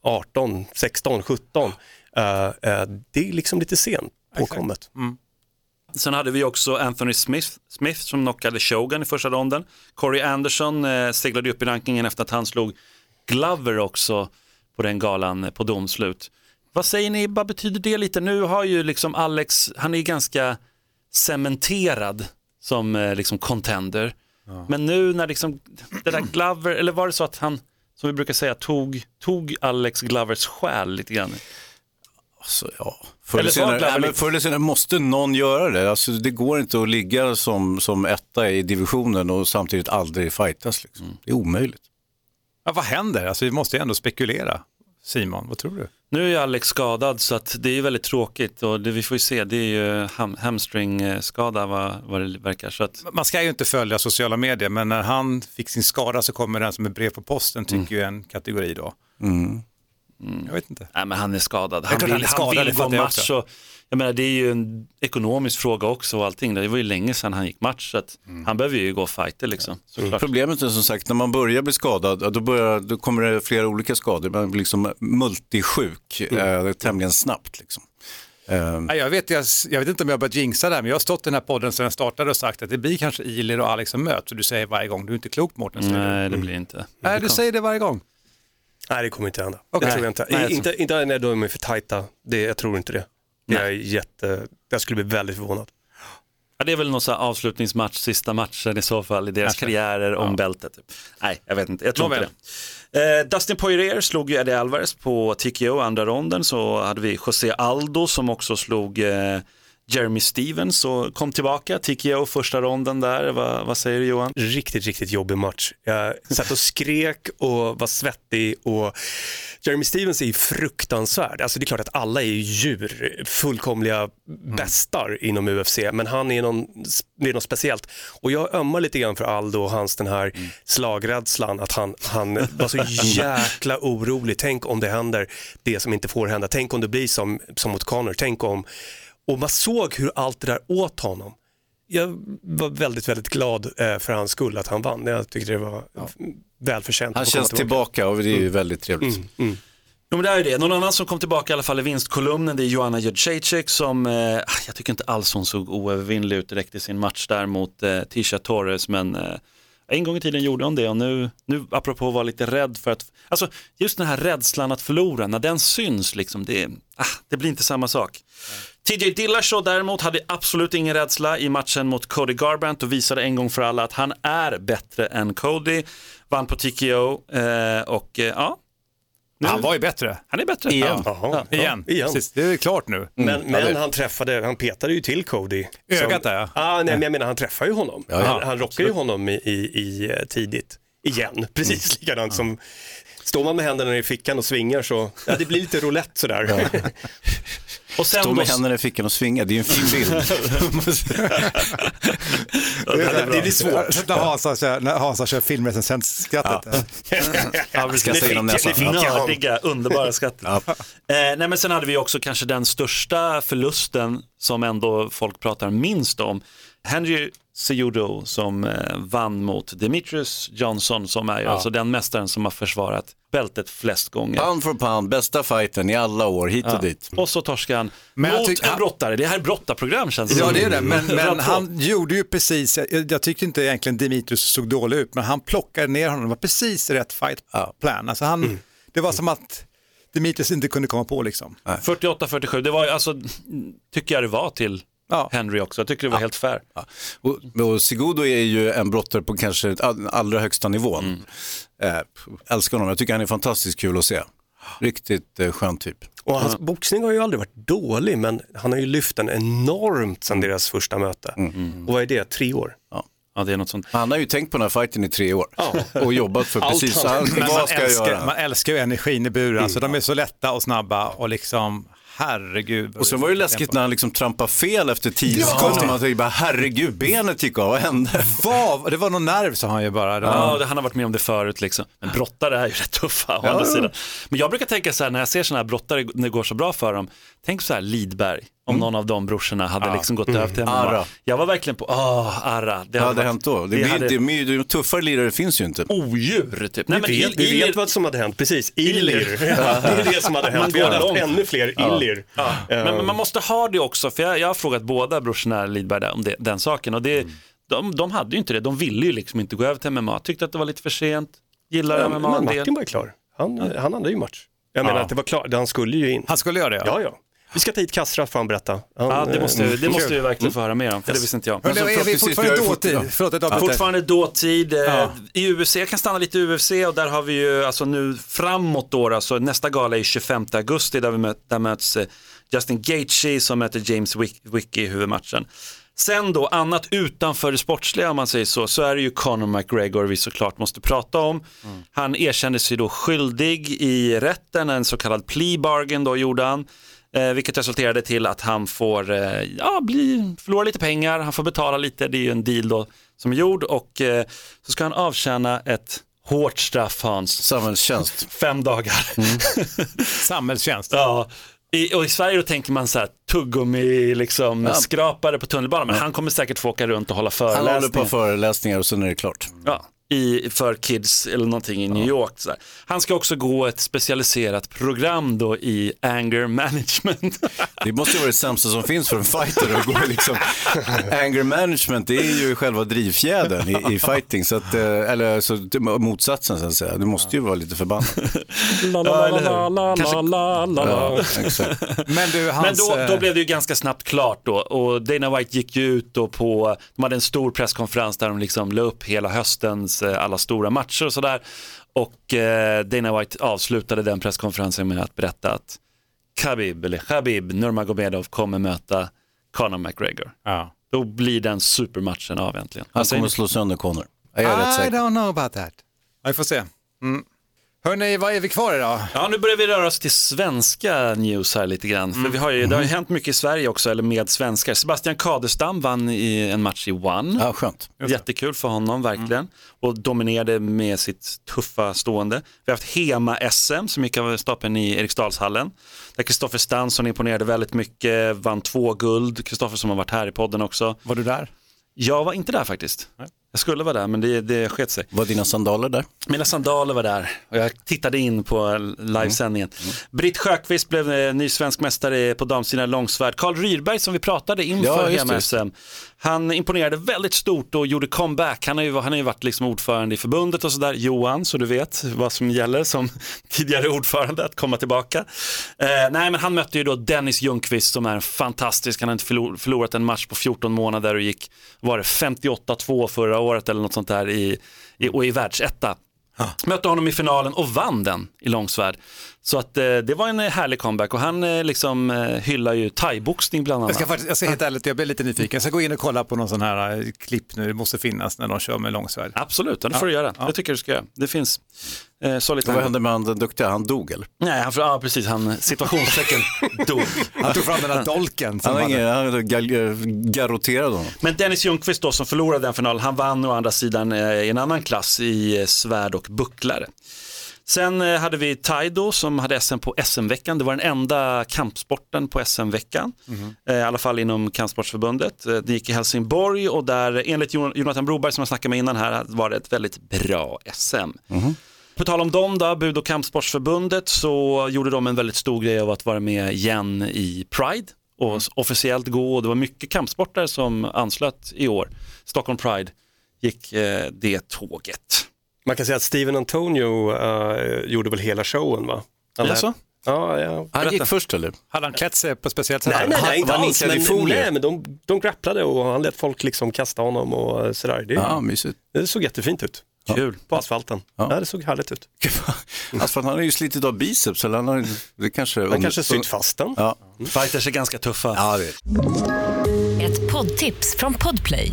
[SPEAKER 4] 18, 16, 17. Eh, eh, det är liksom lite sent påkommet.
[SPEAKER 2] Sen hade vi också Anthony Smith, Smith som knockade Shogun i första ronden. Corey Anderson eh, seglade upp i rankingen efter att han slog Glover också på den galan eh, på domslut. Vad säger ni, vad betyder det lite? Nu har ju liksom Alex, han är ganska cementerad som eh, liksom contender. Men nu när liksom det där Glover, eller var det så att han, som vi brukar säga, tog, tog Alex Glovers själ lite grann?
[SPEAKER 3] Alltså, ja. Förr
[SPEAKER 2] Eller
[SPEAKER 3] senare, nej, men förr eller senare måste någon göra det. Alltså, det går inte att ligga som, som etta i divisionen och samtidigt aldrig fightas. Liksom.
[SPEAKER 2] Mm.
[SPEAKER 3] Det är omöjligt.
[SPEAKER 1] Ja, vad händer? Alltså, vi måste ju ändå spekulera. Simon, vad tror du?
[SPEAKER 2] Nu är Alex skadad så att det är väldigt tråkigt och det vi får ju se det är ju ham hamstringskada vad, vad det verkar. Så att,
[SPEAKER 1] Man ska ju inte följa sociala medier, men när han fick sin skada så kommer den som ett brev på posten, tycker ju en kategori då. Jag vet inte.
[SPEAKER 2] nej men han är skadad. Han vill,
[SPEAKER 1] han är skadad,
[SPEAKER 2] han vill gå match
[SPEAKER 1] också.
[SPEAKER 2] och jag menar det är ju en ekonomisk fråga också och allting. Det var ju länge sedan han gick match så att han behöver ju gå fighter liksom. Såklart.
[SPEAKER 3] Problemet är som sagt när man börjar bli skadad, ja, då, börjar, då kommer det flera olika skador. Man blir liksom multisjuk eh, tämligen snabbt. Liksom.
[SPEAKER 1] Nej, Jag vet, jag, jag vet inte om jag har börjat jinxa där, men jag har stått i den här podden sedan den startade och sagt att det blir kanske Ilir och Alex som möts. Och du säger varje gång, du är inte klok Mårten.
[SPEAKER 2] Nej det blir inte.
[SPEAKER 1] Nej, du säger det varje gång.
[SPEAKER 4] Nej, det kommer inte hända.
[SPEAKER 1] Okej.
[SPEAKER 4] Det tror jag inte.
[SPEAKER 2] Nej, jag tror-
[SPEAKER 4] inte, inte när de är för tajta. Det, jag tror inte det. Jag, är jätte, jag skulle bli väldigt förvånad.
[SPEAKER 2] Ja, det är väl någon avslutningsmatch, sista matchen i så fall i deras
[SPEAKER 1] Kanske.
[SPEAKER 2] karriärer om bältet. Typ. Nej, jag vet inte. Jag tror
[SPEAKER 1] Nåväl.
[SPEAKER 2] inte det. Eh, Dustin Poirier slog ju Eddie Alvarez på TKO andra ronden. Så hade vi José Aldo som också slog eh, Jeremy Stevens och kom tillbaka. TKO första ronden där. Va, vad säger du Johan?
[SPEAKER 4] Riktigt, riktigt jobbig match. Jag satt och skrek och var svettig och Jeremy Stevens är ju fruktansvärd. Alltså det är klart att alla är ju djur, fullkomliga bästar inom UFC, men han är, någon, är något speciellt. Och jag ömmar lite grann för Aldo och hans den här slagrädslan, att han, han var så jäkla orolig. Tänk om det händer det som inte får hända. Tänk om det blir som, som mot Connor. Tänk om... Och man såg hur allt det där åt honom jag var väldigt, väldigt glad eh, för hans skull att han vann. Jag tyckte det var välförtjänt.
[SPEAKER 3] han känns tillbaka och det är ju väldigt trevligt.
[SPEAKER 2] Jo, men det är ju det. Någon annan som kom tillbaka i alla fall i vinstkolumnen det är Joanna Jędrzejczyk som, eh, jag tycker inte alls hon såg oövervinnlig ut direkt i sin match där mot eh, Tisha Torres men eh, en gång i tiden gjorde hon det och nu, nu apropå att vara lite rädd för att, alltså just den här rädslan att förlora, när den syns liksom, det, ah, det blir inte samma sak. TJ Dillashaw däremot hade absolut ingen rädsla i matchen mot Cody Garbrandt och visade en gång för alla att han är bättre än Cody. Vann på TKO eh, och eh, ja, nu,
[SPEAKER 1] Han var ju bättre.
[SPEAKER 2] han är bättre.
[SPEAKER 1] Igen.
[SPEAKER 2] Ja.
[SPEAKER 4] Ja,
[SPEAKER 1] Igen.
[SPEAKER 4] igen.
[SPEAKER 1] Precis, det är klart nu.
[SPEAKER 4] Men, men han träffade, han petade ju till Cody.
[SPEAKER 1] Ögat där, ja.
[SPEAKER 4] Ah, nej, men jag menar han träffar ju honom.
[SPEAKER 3] Ja, ja.
[SPEAKER 4] han, han rockar ju honom i, i, i eh, tidigt. Igen, precis likadant som Står man med händerna i fickan och svingar så, ja det blir lite roulette sådär.
[SPEAKER 2] Och sen
[SPEAKER 3] Stå
[SPEAKER 2] då,
[SPEAKER 3] med händerna i fickan och svinga, det är ju en fin bild.
[SPEAKER 4] det blir svårt.
[SPEAKER 1] När Hansa kör, när Hansa kör filmrecensentskrattet.
[SPEAKER 4] Ja,
[SPEAKER 3] vi ska säga genom näsan.
[SPEAKER 4] det
[SPEAKER 2] nördiga, underbara skatter.
[SPEAKER 3] Ja.
[SPEAKER 2] Eh, nej, men sen hade vi också kanske den största förlusten som ändå folk pratar minst om. Henry Cejudo som eh, vann mot Demetrius Johnson som är ju alltså den mästaren som har försvarat bältet flest gånger.
[SPEAKER 3] Pound for pound, bästa fighten i alla år, hit och dit.
[SPEAKER 2] Och så torskar han
[SPEAKER 1] Men jag
[SPEAKER 2] mot
[SPEAKER 1] tyck-
[SPEAKER 2] en brottare. Det här är brottarprogram känns det
[SPEAKER 1] Ja det är det, men, men han gjorde ju precis, jag, jag tyckte inte egentligen Dimitrius såg dålig ut, men han plockade ner honom, det var precis rätt fight plan. Alltså han, Det var som att Dimitrius inte kunde komma på liksom.
[SPEAKER 2] 48-47, det var alltså, tycker jag det var till
[SPEAKER 1] Ja.
[SPEAKER 2] Henry också. Jag tycker det var helt fair.
[SPEAKER 3] Ja. Och, och Segudo är ju en brottare på kanske all- allra högsta nivån. Eh, älskar honom, jag tycker han är fantastiskt kul att se. Riktigt eh, skön typ.
[SPEAKER 4] Och hans boxning har ju aldrig varit dålig, men han har ju lyft den enormt sedan deras första möte. Och vad är det, tre år?
[SPEAKER 3] Ja.
[SPEAKER 2] Ja, det är något sånt.
[SPEAKER 3] Han har ju tänkt på den här fighten i tre år och jobbat för
[SPEAKER 4] Allt
[SPEAKER 3] precis
[SPEAKER 4] han-
[SPEAKER 3] han, vad ska jag
[SPEAKER 1] älskar,
[SPEAKER 3] göra?
[SPEAKER 1] man älskar ju energin i buren, alltså, de är så lätta och snabba och liksom, herregud.
[SPEAKER 3] Och sen var det läskigt när han liksom trampade fel efter tio sekunder. Man tänkte bara herregud, benet gick av, vad hände?
[SPEAKER 1] Vad? Det var någon nerv sa han ju bara. Det var-
[SPEAKER 2] Ja, det, han har varit med om det förut liksom. Men brottare är ju rätt tuffa å andra sidan. Men jag brukar tänka så här när jag ser sådana här brottare när det går så bra för dem. Tänk så här Lidberg, om någon av de brorsorna hade liksom gått över till.
[SPEAKER 3] Arra.
[SPEAKER 2] Jag var verkligen på, åh, Arra. Det
[SPEAKER 3] Vad hade
[SPEAKER 2] varit-
[SPEAKER 3] hänt då? Det
[SPEAKER 2] det
[SPEAKER 3] blir,
[SPEAKER 2] hade-
[SPEAKER 3] det tuffare lirare finns ju inte.
[SPEAKER 2] Odjur typ. Nej, men
[SPEAKER 4] vi vet, vi vet vad som hade hänt, precis. Illir. det är det som hade hänt. Vi hade haft ännu fler illir.
[SPEAKER 2] Men, men man måste ha det också, för jag, jag har frågat båda brorsorna Lidberg om det, den saken och det, de, de hade ju inte det, de ville ju liksom inte gå över till MMA, tyckte att det var lite för sent, gillar
[SPEAKER 4] Ja,
[SPEAKER 2] MMA
[SPEAKER 4] men. Martin var ju klar. Han, han hade ju match. Jag menar att det var klart, han skulle ju in.
[SPEAKER 1] Han skulle göra det
[SPEAKER 4] Ja, ja. Vi ska ta hit Kassra får han berätta. Han,
[SPEAKER 2] Ja, det måste, det måste vi verkligen få höra mer om, för det visste inte jag.
[SPEAKER 1] Men det, är vi fortfarande dåtid? Förlåt, avbrott.
[SPEAKER 2] Fortfarande dåtid. eh,
[SPEAKER 1] Ja.
[SPEAKER 2] I UFC, jag kan stanna lite i UFC och där har vi ju alltså nu framåt då, alltså nästa gala är 25 augusti där, vi möt, där möts eh, Justin Gaethje som möter James Wick, Wicke i huvudmatchen. Sen då, annat utanför det sportsliga om man säger så, så är det ju Conor McGregor vi såklart måste prata om. Han erkände sig då skyldig i rätten, en så kallad plea bargain då gjorde han. Eh, vilket resulterade till att han får eh, ja, bli, förlora lite pengar, han får betala lite, det är ju en deal då som är gjord och eh, så ska han avtjäna ett hårt straff Hans,
[SPEAKER 3] Samhällstjänst.
[SPEAKER 2] fem dagar.
[SPEAKER 1] Samhällstjänst.
[SPEAKER 2] ja. I, och i Sverige då tänker man så här tuggummi, liksom, skrapare på tunnelbanan, men han kommer säkert få åka runt och hålla
[SPEAKER 3] Han håller
[SPEAKER 2] föreläsningar.
[SPEAKER 3] på föreläsningar och sen är det klart.
[SPEAKER 2] Ja, i, för kids eller någonting i New York. Så där. Han ska också gå ett specialiserat program då i anger management.
[SPEAKER 3] Det måste ju vara det sämsta som finns för en fighter att gå liksom. Anger management, det är ju själva drivfjädern i, i fighting. Så att, eh, eller så, motsatsen så att säga. Du måste ju vara lite förbannad.
[SPEAKER 4] La, la, la, la, la, la, la, la,
[SPEAKER 3] Ja.
[SPEAKER 1] Men du,
[SPEAKER 2] Men
[SPEAKER 1] hans...
[SPEAKER 2] då, då
[SPEAKER 1] eh,
[SPEAKER 2] blev det ju ganska snabbt klart då och Dana White gick ju ut då på, de hade en stor presskonferens där de liksom la upp hela höstens alla stora matcher och sådär. Och eh, Dana White avslutade den presskonferensen med att berätta att Khabib, eller Khabib Nurmagomedov kommer möta Conor McGregor.
[SPEAKER 1] ja.
[SPEAKER 2] Då blir den supermatchen av äntligen.
[SPEAKER 3] Han kommer slå sönder Conor. Jag är rätt
[SPEAKER 1] I
[SPEAKER 3] säker.
[SPEAKER 1] don't know about that. Vi får se. Mm. Hörni, vad är vi kvar idag?
[SPEAKER 2] Ja, nu börjar vi röra oss till svenska news här lite grann. För vi har ju, det har ju hänt mycket i Sverige också, eller med svenskar. Sebastian Kadestam vann i en match i One.
[SPEAKER 3] Ja, skönt.
[SPEAKER 2] Jättekul för honom verkligen. Och dominerade med sitt tuffa stående. Vi har haft Hema-SM som gick av stapeln i Eriksdalshallen. Där Kristoffer Stansson imponerade väldigt mycket, vann två guld. Kristoffer som har varit här i podden också.
[SPEAKER 1] Var du där?
[SPEAKER 2] Jag var inte där faktiskt. Jag skulle vara där men det, det sket sig.
[SPEAKER 3] Var dina sandaler där?
[SPEAKER 2] Mina sandaler var där och jag tittade in på livesändningen. Britt Sjöqvist blev eh, ny svensk mästare på damsidan långsvärd. Karl Rydberg som vi pratade inför
[SPEAKER 3] Ja.
[SPEAKER 2] Hema-SM. Han imponerade väldigt stort och gjorde comeback. Han har ju, han har ju varit liksom ordförande i förbundet och sådär. Johan, så du vet vad som gäller som tidigare ordförande, att komma tillbaka. Eh, nej, men han mötte ju då Dennis Ljungqvist som är en fantastisk, han har inte förlor- förlorat en match på 14 månader och gick, var det 58-2 förra året eller något sånt där i, i, och i världsetta. Mötte honom i finalen och vann den i långsvärd. Så att eh, det var en eh, härlig comeback och han eh, liksom eh, hyllar ju thaiboxning bland
[SPEAKER 1] Jag
[SPEAKER 2] annat.
[SPEAKER 1] ska, faktiskt, jag ska helt ärligt, jag blir lite nyfiken. Jag ska gå in och kolla på någon sån här eh, klipp nu, det måste finnas när de kör med långsvärd.
[SPEAKER 2] Absolut, det får du göra. Det tycker jag du ska göra. Det finns eh, så lite.
[SPEAKER 3] Vad hände med han den duktiga? Han dog eller?
[SPEAKER 2] Nej, han, ja, precis, han situationstecken dog.
[SPEAKER 1] Han tog fram den där dolken. Som
[SPEAKER 3] Han,
[SPEAKER 1] hade-
[SPEAKER 3] ingen, han gal- garrotterade honom.
[SPEAKER 2] Men Dennis Ljungqvist då som förlorade den finalen, han vann å andra sidan eh, i en annan klass i eh, svärd och bucklare. Sen eh, hade vi Taido som hade SM på SM-veckan. Det var den enda kampsporten på SM-veckan. Eh, I alla fall inom Kampsportsförbundet. Eh, Det gick i Helsingborg och där enligt Jon- Jonathan Broberg som jag snackade med innan här var det ett väldigt bra SM. På tal om dem då, Bud och Kampsportsförbundet så gjorde de en väldigt stor grej av att vara med igen i Pride och officiellt gå och det var mycket kampsportare som anslöt i år. Stockholm Pride gick eh, det tåget.
[SPEAKER 4] Man kan säga att Steven Antonio eh, gjorde väl hela showen va? Han
[SPEAKER 2] Jaså?
[SPEAKER 4] Ja, ja.
[SPEAKER 3] Han
[SPEAKER 2] Berätta.
[SPEAKER 3] gick först eller?
[SPEAKER 1] Hade han klätt sig på ett speciellt sätt?
[SPEAKER 4] Nej, nej, nej, inte alls. Men, nej, men de, de grapplade och han lät folk liksom kasta honom och sådär. Det,
[SPEAKER 3] Ja, mysigt.
[SPEAKER 4] det såg jättefint ut.
[SPEAKER 2] Kul.
[SPEAKER 4] På asfalten. Ja. det såg härligt ut.
[SPEAKER 3] Alltså, han har ju slitit av biceps, eller han har, det kanske...
[SPEAKER 4] Han kanske sytt fast den.
[SPEAKER 3] Ja,
[SPEAKER 2] Fighters är ganska tuffa.
[SPEAKER 3] ja det.
[SPEAKER 8] Ett poddtips från Podplay.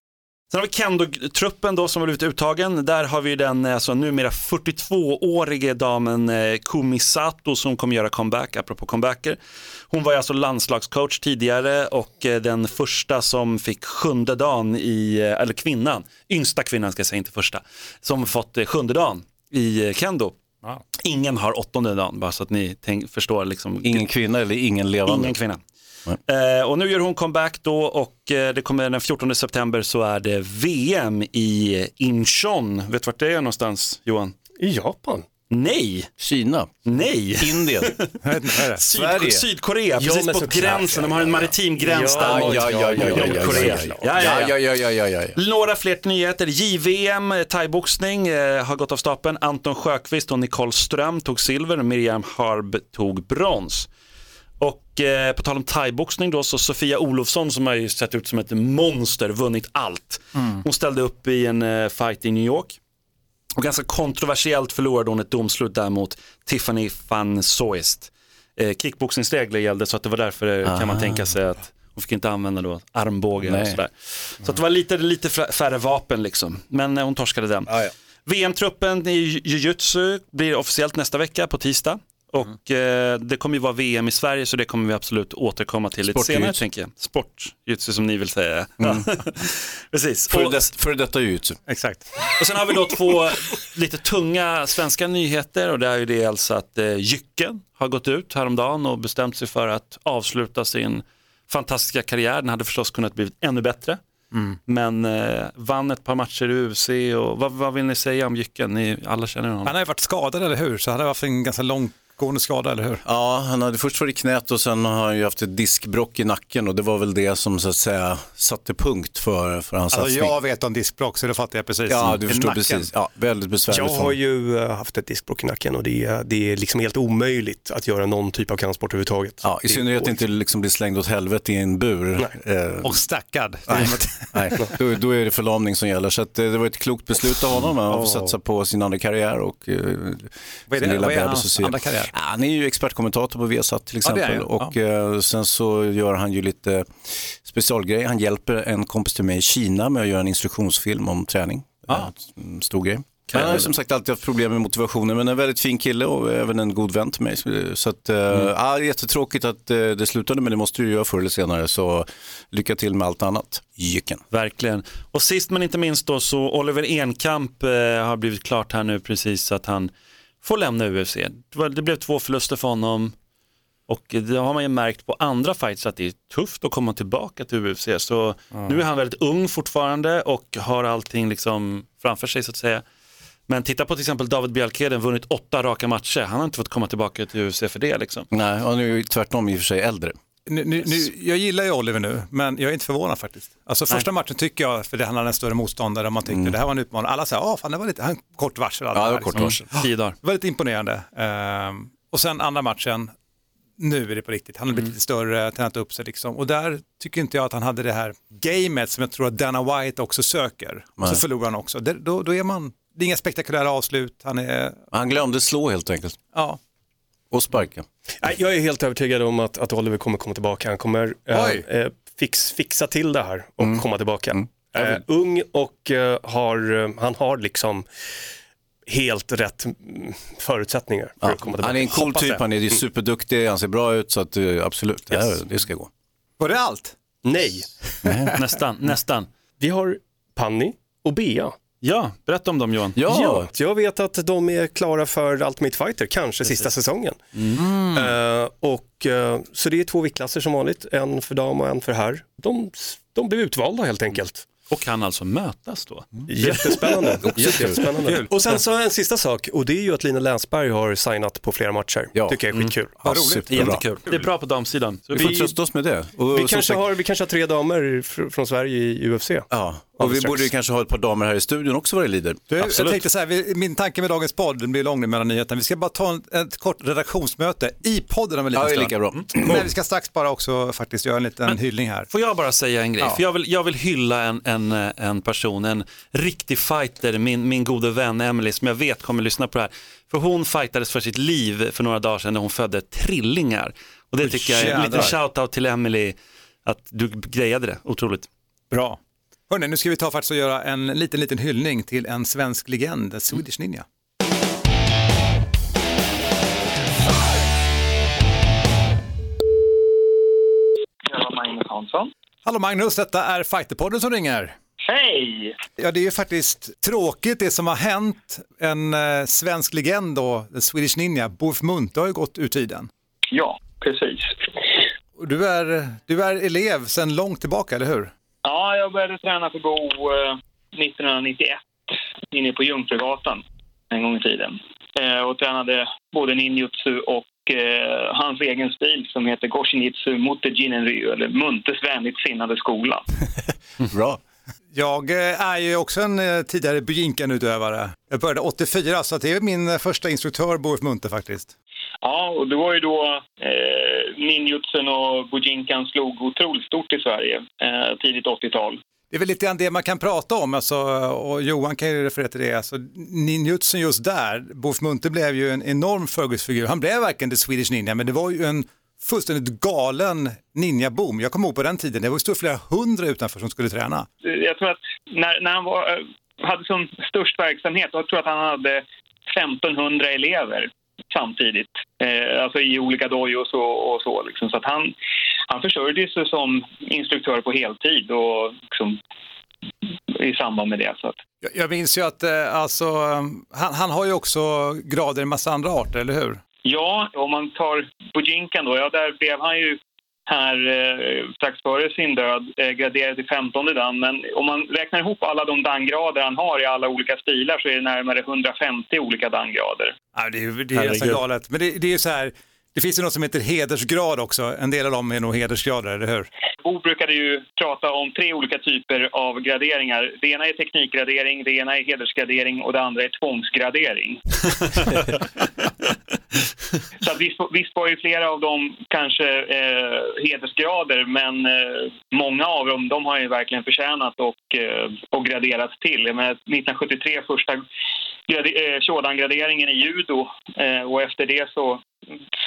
[SPEAKER 2] Sen har vi Kendo-truppen då som har blivit uttagen. Där har vi den alltså, numera 42-årige damen eh, Kumi Sato som kommer göra comeback, apropå comebacker. Hon var alltså landslagscoach tidigare och eh, den första som fick sjunde dagen i, eh, eller kvinnan, yngsta kvinnan ska jag säga, inte första, som fått eh, sjunde dagen i eh, Kendo. Ingen har åttonde dagen, bara så att ni tänk, förstår. Liksom,
[SPEAKER 3] Ingen kvinna eller ingen levande?
[SPEAKER 2] Ingen kvinna. Eh, och nu gör hon comeback då och eh, det kommer den 14 september så är det VM i Incheon. Vet du vart det är någonstans Johan?
[SPEAKER 4] I Japan?
[SPEAKER 2] Nej,
[SPEAKER 3] Kina?
[SPEAKER 2] nej.
[SPEAKER 3] Indien?
[SPEAKER 2] Syd? Sydkorea,
[SPEAKER 4] Ja,
[SPEAKER 2] precis på gränsen. De har en maritim gräns
[SPEAKER 4] Ja,
[SPEAKER 2] där. mot
[SPEAKER 3] ja, ja, ja, ja, ja,
[SPEAKER 2] Nordkorea.
[SPEAKER 3] ja,
[SPEAKER 2] Ja, ja, ja.
[SPEAKER 3] ja, ja, ja, ja, ja.
[SPEAKER 2] Några fler nyheter. JVM, eh, thaiboxning, eh, har gått av stapeln. Anton Sjöqvist och Nicole Ström tog silver. Miriam Harb tog brons. Och eh, på tal om thaiboxning då, så Sofia Olofsson som har ju sett ut som ett monster, vunnit allt. Hon ställde upp i en eh, fight i New York. Och ganska kontroversiellt förlorade hon ett domslut där mot Tiffany van Soest. Eh, kickboxningsregler gällde så att det var därför eh, kan man tänka sig att hon fick inte använda då armbågen och
[SPEAKER 3] Nej.
[SPEAKER 2] sådär. Så att det var lite, lite färre vapen liksom. Men eh, hon torskade den. VM-truppen i jiu-jitsu blir officiellt nästa vecka på tisdag. Och eh, det kommer ju vara VM i Sverige så det kommer vi absolut återkomma till lite senare tänker jag. Sportjutsu som ni vill säga. Precis.
[SPEAKER 3] Före
[SPEAKER 2] Och-
[SPEAKER 3] det- Före detta jujutsu.
[SPEAKER 1] Exakt.
[SPEAKER 2] och sen har vi då två lite tunga svenska nyheter och det är ju det alltså att eh, Jycken har gått ut häromdagen och bestämt sig för att avsluta sin fantastiska karriär. Den hade förstås kunnat bli ännu bättre. Men eh, vann ett par matcher i UFC och vad, vad vill ni säga om Jycken? Ni alla känner honom.
[SPEAKER 1] Han har ju varit skadad, eller hur? Så han har haft en ganska långtgående skada, eller hur?
[SPEAKER 3] Ja, han hade först varit i knät och sen har han ju haft ett diskbrock i nacken och det var väl det som så att säga satte punkt för, för hans
[SPEAKER 1] Alltså,
[SPEAKER 3] satsning.
[SPEAKER 1] jag vet om diskbråck, så det fattar jag precis.
[SPEAKER 3] Ja, du förstår
[SPEAKER 1] nacken.
[SPEAKER 3] precis. Ja, väldigt besvärligt.
[SPEAKER 4] Jag har ju eh, haft ett diskbråck i nacken och det är, det är liksom helt omöjligt att göra någon typ av kampsport överhuvudtaget.
[SPEAKER 3] Ja, I synnerhet inte liksom bli slängd åt helvete i en bur. Eh,
[SPEAKER 1] Och stackad.
[SPEAKER 3] Nej, då, då är det förlamning som gäller. Så att, eh, det var ett klokt beslut av honom. Han får satsa på sin andra karriär och eh,
[SPEAKER 1] Vad är
[SPEAKER 3] sin
[SPEAKER 1] det?
[SPEAKER 3] lilla
[SPEAKER 1] Vad är
[SPEAKER 3] bebis
[SPEAKER 1] hans andra karriär?
[SPEAKER 3] Ja, han är ju expertkommentator på Viasat till
[SPEAKER 1] Ja,
[SPEAKER 3] exempel.
[SPEAKER 1] han,
[SPEAKER 3] och eh, sen så gör han ju lite specialgrejer. Han hjälper en kompis till mig i Kina med att göra en instruktionsfilm om träning.
[SPEAKER 1] Ja.
[SPEAKER 3] En stor grej. Han har som sagt alltid haft problem med motivationen men en väldigt fin kille och även en god vän till mig. Så att, eh, ja, jättetråkigt att eh, det slutade men det måste du göra förr eller senare så lycka till med allt annat. Jycken.
[SPEAKER 2] Verkligen. Och sist men inte minst då så Oliver Enkamp eh, har blivit klart här nu precis att han får lämna UFC. Det, blev två förluster för honom och det har man ju märkt på andra fights att det är tufft att komma tillbaka till UFC. Så nu är han väldigt ung fortfarande och har allting liksom framför sig så att säga. Men titta på till exempel David Bjalkeden, vunnit åtta raka matcher. Han har inte fått komma tillbaka till UFC för det liksom.
[SPEAKER 3] Nej, han är ju tvärtom i och för sig äldre.
[SPEAKER 1] Nu, nu, nu, jag gillar ju Oliver nu, men jag är inte förvånad faktiskt. Alltså första matchen tycker jag, för det han hade en större motståndare, man tyckte det här var en utmaning. Alla säger, ja fan det var lite, han kort varsel.
[SPEAKER 3] Ja, det var kort
[SPEAKER 1] liksom.
[SPEAKER 3] varsel.
[SPEAKER 2] Tio dagar.
[SPEAKER 1] Väldigt imponerande. Ehm, och sen andra matchen, nu är det på riktigt. Han har blivit lite större, tränat upp sig liksom. Och där tycker inte jag att han hade det här gamet som jag tror att Dana White också söker. Och så
[SPEAKER 3] Nej.
[SPEAKER 1] förlorar han också. Det, då, då är man, det är inga spektakulära avslut. Han är,
[SPEAKER 3] Han glömde slå helt enkelt.
[SPEAKER 1] ja.
[SPEAKER 3] Och sparka.
[SPEAKER 4] Jag är helt övertygad om att, att Oliver kommer komma tillbaka. Han kommer eh, eh, fix, fixa till det här och
[SPEAKER 3] Mm.
[SPEAKER 4] komma tillbaka. Eh, ung och eh, har, han har liksom helt rätt mm, förutsättningar för
[SPEAKER 3] Ja,
[SPEAKER 4] att komma tillbaka.
[SPEAKER 3] han är en cool
[SPEAKER 4] Hoppas
[SPEAKER 3] typ,
[SPEAKER 4] det.
[SPEAKER 3] han är superduktig, han ser bra ut så att absolut, det, här,
[SPEAKER 4] Yes.
[SPEAKER 3] det ska gå.
[SPEAKER 1] Var det allt?
[SPEAKER 4] Nej,
[SPEAKER 2] Nästan, nästan.
[SPEAKER 4] vi har Panni och Bea.
[SPEAKER 2] Ja, berätta om dem Johan.
[SPEAKER 3] Ja,
[SPEAKER 4] jag vet att de är klara för Ultimate Fighter, kanske sista säsongen. Eh, och, eh, så det är två viktklasser som vanligt, en för dam och en för herr. De, de blev utvalda helt enkelt.
[SPEAKER 2] Och kan alltså mötas då.
[SPEAKER 4] Jättespännande. Jättespännande. Och sen så en sista sak och det är ju att Lina Länsberg har signat på flera matcher.
[SPEAKER 3] Ja.
[SPEAKER 4] tycker jag är skitkul.
[SPEAKER 3] ja,
[SPEAKER 1] roligt.
[SPEAKER 3] superbra.
[SPEAKER 2] Jättekul. Det är bra på damsidan. Så
[SPEAKER 3] Vi får
[SPEAKER 4] Vi-
[SPEAKER 3] trösta oss med det. Och
[SPEAKER 4] Vi kanske,
[SPEAKER 3] sagt-
[SPEAKER 4] har, vi kanske har tre damer fr- från Sverige i UFC.
[SPEAKER 3] Ja, Och vi borde ju kanske ha ett par damer här i studion också vad det lider.
[SPEAKER 1] Du, jag tänkte så här, vi, min tanke med dagens podd, den blir lång nu mellan nyheterna, vi ska bara ta en, ett kort redaktionsmöte i podden om en liten
[SPEAKER 3] Ja,
[SPEAKER 1] stund.
[SPEAKER 3] lika bra.
[SPEAKER 1] Men vi ska strax bara också faktiskt göra en liten hyllning här.
[SPEAKER 2] Får jag bara säga en grej?
[SPEAKER 1] Ja.
[SPEAKER 2] För jag, vill, jag vill hylla en, en, en person, en riktig fighter, min, min gode vän Emily som jag vet kommer lyssna på det här. För hon fightades för sitt liv för några dagar sedan när hon födde trillingar. Och det tycker jag är en liten shout-out till Emily att du grejade det, otroligt.
[SPEAKER 1] Bra. Hörrni, nu ska vi ta faktiskt och göra en liten, liten hyllning till en svensk legend, Swedish Ninja.
[SPEAKER 9] Jag var Magnus Hansson.
[SPEAKER 1] Hallå Magnus, detta är Fighterpodden som ringer.
[SPEAKER 9] Hej!
[SPEAKER 1] Ja, det är ju faktiskt tråkigt det som har hänt. En eh, svensk legend då, The Swedish Ninja, Bof Munthe har ju gått ur tiden.
[SPEAKER 9] Ja, precis.
[SPEAKER 1] Och Du är, du är elev sedan långt tillbaka, eller hur?
[SPEAKER 9] Ja, jag började träna för Bo eh, 1991 inne på Jungfrugatan en gång i tiden. Eh, och tränade både ninjutsu och eh, hans egen stil som heter Goshinitsu Mutte Jinenryu, eller Muntes vänligt sinnade skola.
[SPEAKER 3] Bra.
[SPEAKER 1] Jag eh, är ju också en eh, tidigare Bujinkan-utövare. Jag började 84, så det är min eh, första instruktör, Bof Munthe faktiskt.
[SPEAKER 9] Ja, och det var ju då eh, ninjutsun och bujinkan slog otroligt stort i Sverige, eh, tidigt 80-tal.
[SPEAKER 1] Det är väl lite grann det man kan prata om, alltså, och Johan kan ju referera till det. Alltså, ninjutsun just där, Bof Munthe blev ju en enorm förgrundsfigur. Han blev verkligen the Swedish Ninja, men det var ju en fullständigt galen ninja-boom. Jag kommer ihåg på den tiden, det var ju flera hundra utanför som skulle träna.
[SPEAKER 9] jag tror att när, när han var, eh, hade som störst verksamhet, då tror jag att han hade 1500 elever samtidigt. Eh, alltså i olika dojos och, och så. Liksom. Så att han, han försörjde sig som instruktör på heltid och liksom, i samband med det. Så att,
[SPEAKER 1] Jag, jag minns ju att eh, alltså, han, han har ju också grader i en massa andra arter, eller hur?
[SPEAKER 9] Ja, om man tar Bujinkan då, ja där blev han ju här eh, strax före sin död eh, graderad till 15 dan. Men om man räknar ihop alla de dangrader han har i alla olika stilar så är det närmare 150 olika dangrader.
[SPEAKER 1] Ja, det är det är nästan galet. Men det, det är ju så här, det finns ju något som heter hedersgrad också. En del av dem är nog hedersgrader, eller hur?
[SPEAKER 9] Bo brukade ju prata om tre olika typer av graderingar. Det ena är teknikgradering, det ena är hedersgradering och det andra är tvångsgradering. Så att visst, visst var ju flera av dem kanske eh, hedersgrader men eh, många av dem de har ju verkligen förtjänat och, eh, och graderats till. Jag menar, 1973 första grade- eh, Shodan-graderingen i judo eh, och efter det så,